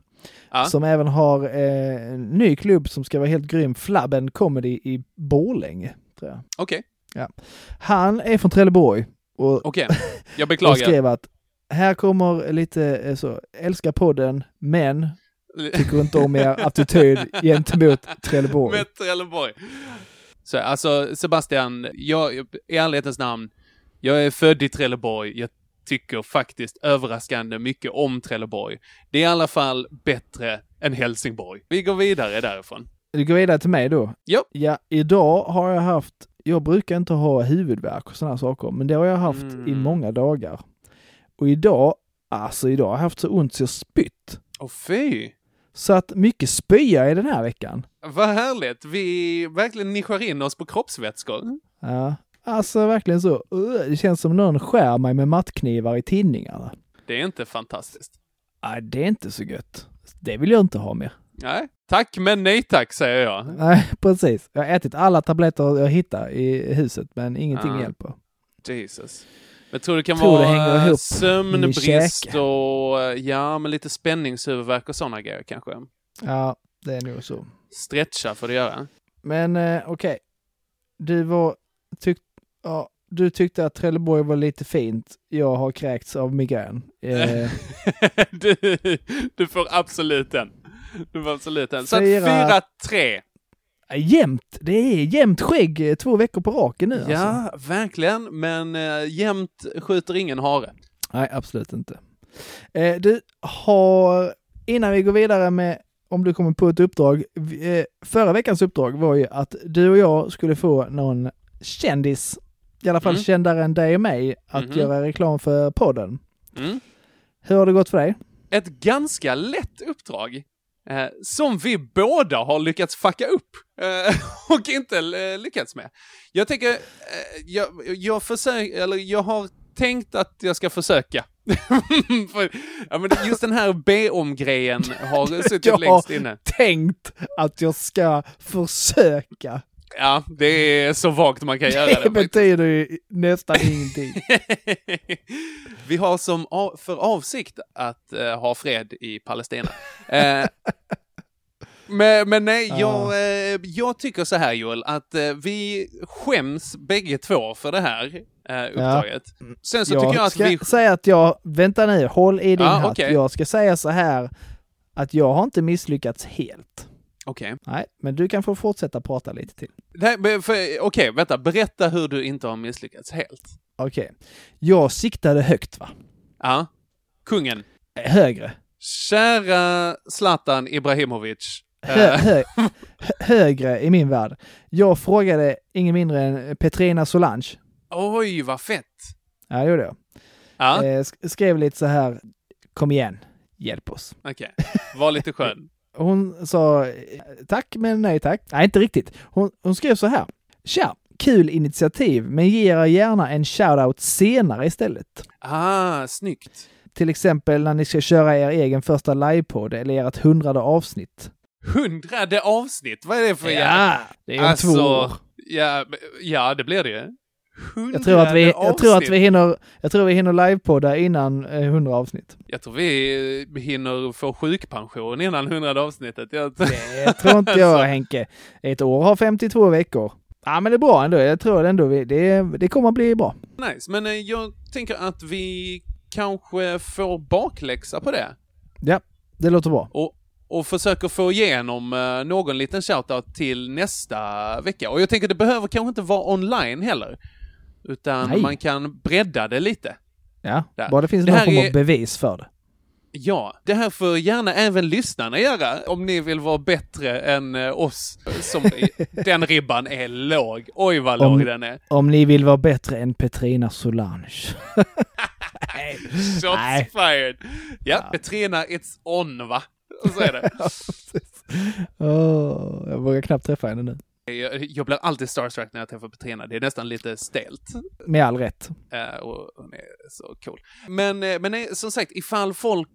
D: Ja.
C: Som även har eh, en ny klubb som ska vara helt grym, Flabben Comedy i Borlänge. Jag.
D: Okej,
C: Ja. Han är från Trelleborg och,
D: okej. Jag
C: och
D: beklagar.
C: skrev att här kommer lite eh, så, älskar podden, men tycker inte om er attityd gentemot Trelleborg.
D: Med Trelleborg. Så alltså, Sebastian, jag, i ärlighetens namn, jag är född i Trelleborg. Jag tycker faktiskt överraskande mycket om Trelleborg. Det är i alla fall bättre än Helsingborg. Vi går vidare därifrån.
C: Vi går vidare till mig då.
D: Jo.
C: Ja, idag har jag haft, jag brukar inte ha huvudvärk och sådana saker, men det har jag haft
D: Mm.
C: i många dagar. Och idag, alltså idag har jag haft så ont så jag spytt.
D: Åh fy!
C: Så att mycket spya i den här veckan.
D: Vad härligt! Vi verkligen nischar in oss på kroppsvätskor.
C: Ja, Alltså verkligen så. Det känns som någon skär mig med mattknivar i tinningarna.
D: Det är inte fantastiskt.
C: Nej, det är inte så gött. Det vill jag inte ha mer.
D: Nej, tack men nej tack säger jag.
C: Nej, precis. Jag har ätit alla tabletter jag hittar i huset, men ingenting
D: Ah.
C: hjälper.
D: Jesus. Men tror det kan
C: Tror det
D: vara eh,
C: ihop
D: sömnbrist och eh, ja, men lite spänningshuvudvärk och sådana grejer kanske.
C: Ja, det är nog så.
D: Stretcha får det göra.
C: Men eh, okej. Du var... Tyck, ja, du tyckte att Trelleborg var lite fint. Jag har kräkts av migrän. Eh,
D: du, du får absolut den. Du får absolut den. Så att
C: Fyra-
D: 4-3.
C: Jämnt! Det är jämnt skägg eh, två veckor på raken nu alltså.
D: Ja, verkligen. Men äh, jämt skjuter ingen hare.
C: Nej, absolut inte. Eh, du har, innan vi går vidare med om du kommer på ett uppdrag. Eh, förra veckans uppdrag var ju att du och jag skulle få någon kändis, i alla fall
D: Mm.
C: kändare än dig och mig, att
D: Mhm.
C: göra reklam för podden.
D: Mm.
C: Hur har det gått för dig?
D: Ett ganska lätt uppdrag. Eh, som vi båda har lyckats fucka upp. Eh, och inte eh, lyckats med. Jag tänker, eh, jag, jag försöker, eller jag har tänkt att jag ska försöka. För, ja, men just den här be-om-grejen har suttit
C: Jag
D: längst
C: har
D: inne.
C: tänkt att jag ska försöka.
D: Ja, det är så vagt man kan göra
C: Det
D: det.
C: betyder ju nästan ingenting.
D: Vi har som för avsikt att eh, ha fred i Palestina. Eh, men, men nej, jag, eh, jag tycker så här Joel, att eh, vi skäms bägge två för det här eh, uppdraget. Sen så
C: jag
D: tycker jag att
C: ska
D: vi...
C: säga att jag, vänta nu, håll i din
D: Ja,
C: hatt.
D: okej.
C: Jag ska säga så här att jag har inte misslyckats helt.
D: Okej.
C: Nej, men du kan få fortsätta prata lite till.
D: Nej, men för- Okej, vänta. Berätta hur du inte har misslyckats helt.
C: Okej. Jag siktade högt va?
D: Ja. Kungen.
C: Eh, Högre.
D: Kära Zlatan Ibrahimovic.
C: Hö,
D: eh,
C: hö, hö, högre i min värld. Jag frågade ingen mindre än Petrina Solange.
D: Oj, vad fett.
C: Ja, det gjorde jag.
D: Ja,
C: Eh, sk- skrev lite så här, kom igen, hjälp oss.
D: okej. Var lite skön.
C: Hon sa tack men nej tack. Nej, inte riktigt. Hon, hon skrev så här. Tja, kul initiativ, men ge er gärna en shoutout senare istället.
D: Ah, snyggt.
C: Till exempel när ni ska köra er egen första livepodd eller ert hundrade avsnitt.
D: Hundrade avsnitt, vad är det för
C: Ja, det är om
D: alltså,
C: två år.
D: Ja, ja, det blir det.
C: Jag tror att vi, jag tror att vi hinner, jag tror vi hinner livepodda innan eh, 100 avsnitt.
D: Jag tror vi eh, hinner få sjukpension innan hundrade avsnittet. Jag...
C: Det tror inte jag Henke. Ett år har 52 veckor. Ja men det är bra ändå. Jag tror ändå vi, det, det kommer att bli bra.
D: Nice, men eh, jag tänker att vi kanske får bakläxa på det.
C: Ja, det låter bra.
D: Och, och försöker få igenom eh, någon liten shoutout till nästa vecka. Och jag tänker det behöver kanske inte vara online heller. Utan
C: Nej.
D: man kan bredda det lite.
C: Ja,
D: Där.
C: bara det finns
D: Det
C: någon form
D: är-
C: av bevis för det.
D: Ja, det här får gärna även lyssnarna göra om ni vill vara bättre än eh, oss. Som, den ribban är låg. Oj vad
C: Om-
D: låg den är.
C: Om ni vill vara bättre än Petrina Solange.
D: Shots
C: Nej.
D: fired. Ja, Petrina, it's on va? Så är det.
C: Åh, jag vågar knappt träffa henne nu.
D: Jag, jag blir alltid starstruck när jag träffar Petrina. Det är nästan lite stelt.
C: Med all rätt.
D: Eh, och hon är så cool. Men, eh, men eh, som sagt, ifall folk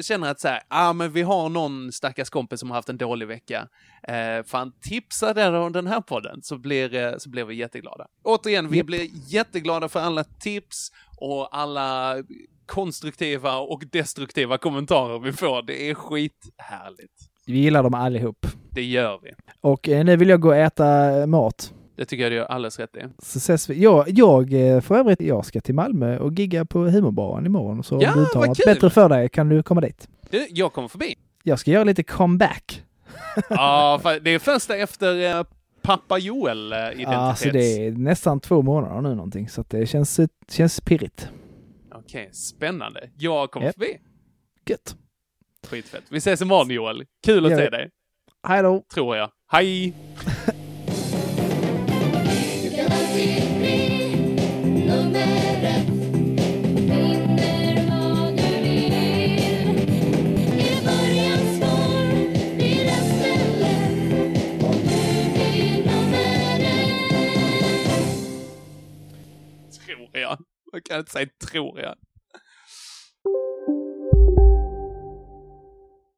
D: känner att så här, ah, men vi har någon stackars kompis som har haft en dålig vecka. Eh, fan, tipsa den om den här podden så blir, så blir vi jätteglada. Återigen, vi
C: Japp.
D: blir jätteglada för alla tips och alla konstruktiva och destruktiva kommentarer vi får. Det är skithärligt.
C: Vi gillar dem allihop.
D: Det gör vi.
C: Och eh, nu vill jag gå och äta eh, mat.
D: Det tycker jag du gör alldeles rätt i.
C: Så ses vi. Jag, jag eh, för övrigt, jag ska till Malmö och gigga på humorbaren imorgon. Så
D: Ja,
C: om du inte har
D: vad
C: något
D: kul!
C: bättre för dig kan du komma dit.
D: Du, jag kommer förbi.
C: Jag ska göra lite comeback.
D: Ja, det är första efter pappa Joel identitets...
C: Alltså det är nästan två månader nu någonting. Så det känns, känns pirrigt.
D: Okej, spännande. Jag kommer
C: Japp.
D: förbi.
C: Gött.
D: Skitfett. Vi ses imorgon Joel. Kul att se dig.
C: Hej då!
D: Tror jag. Hej!
F: Blir nummer ett.
D: kan inte säga tror jag.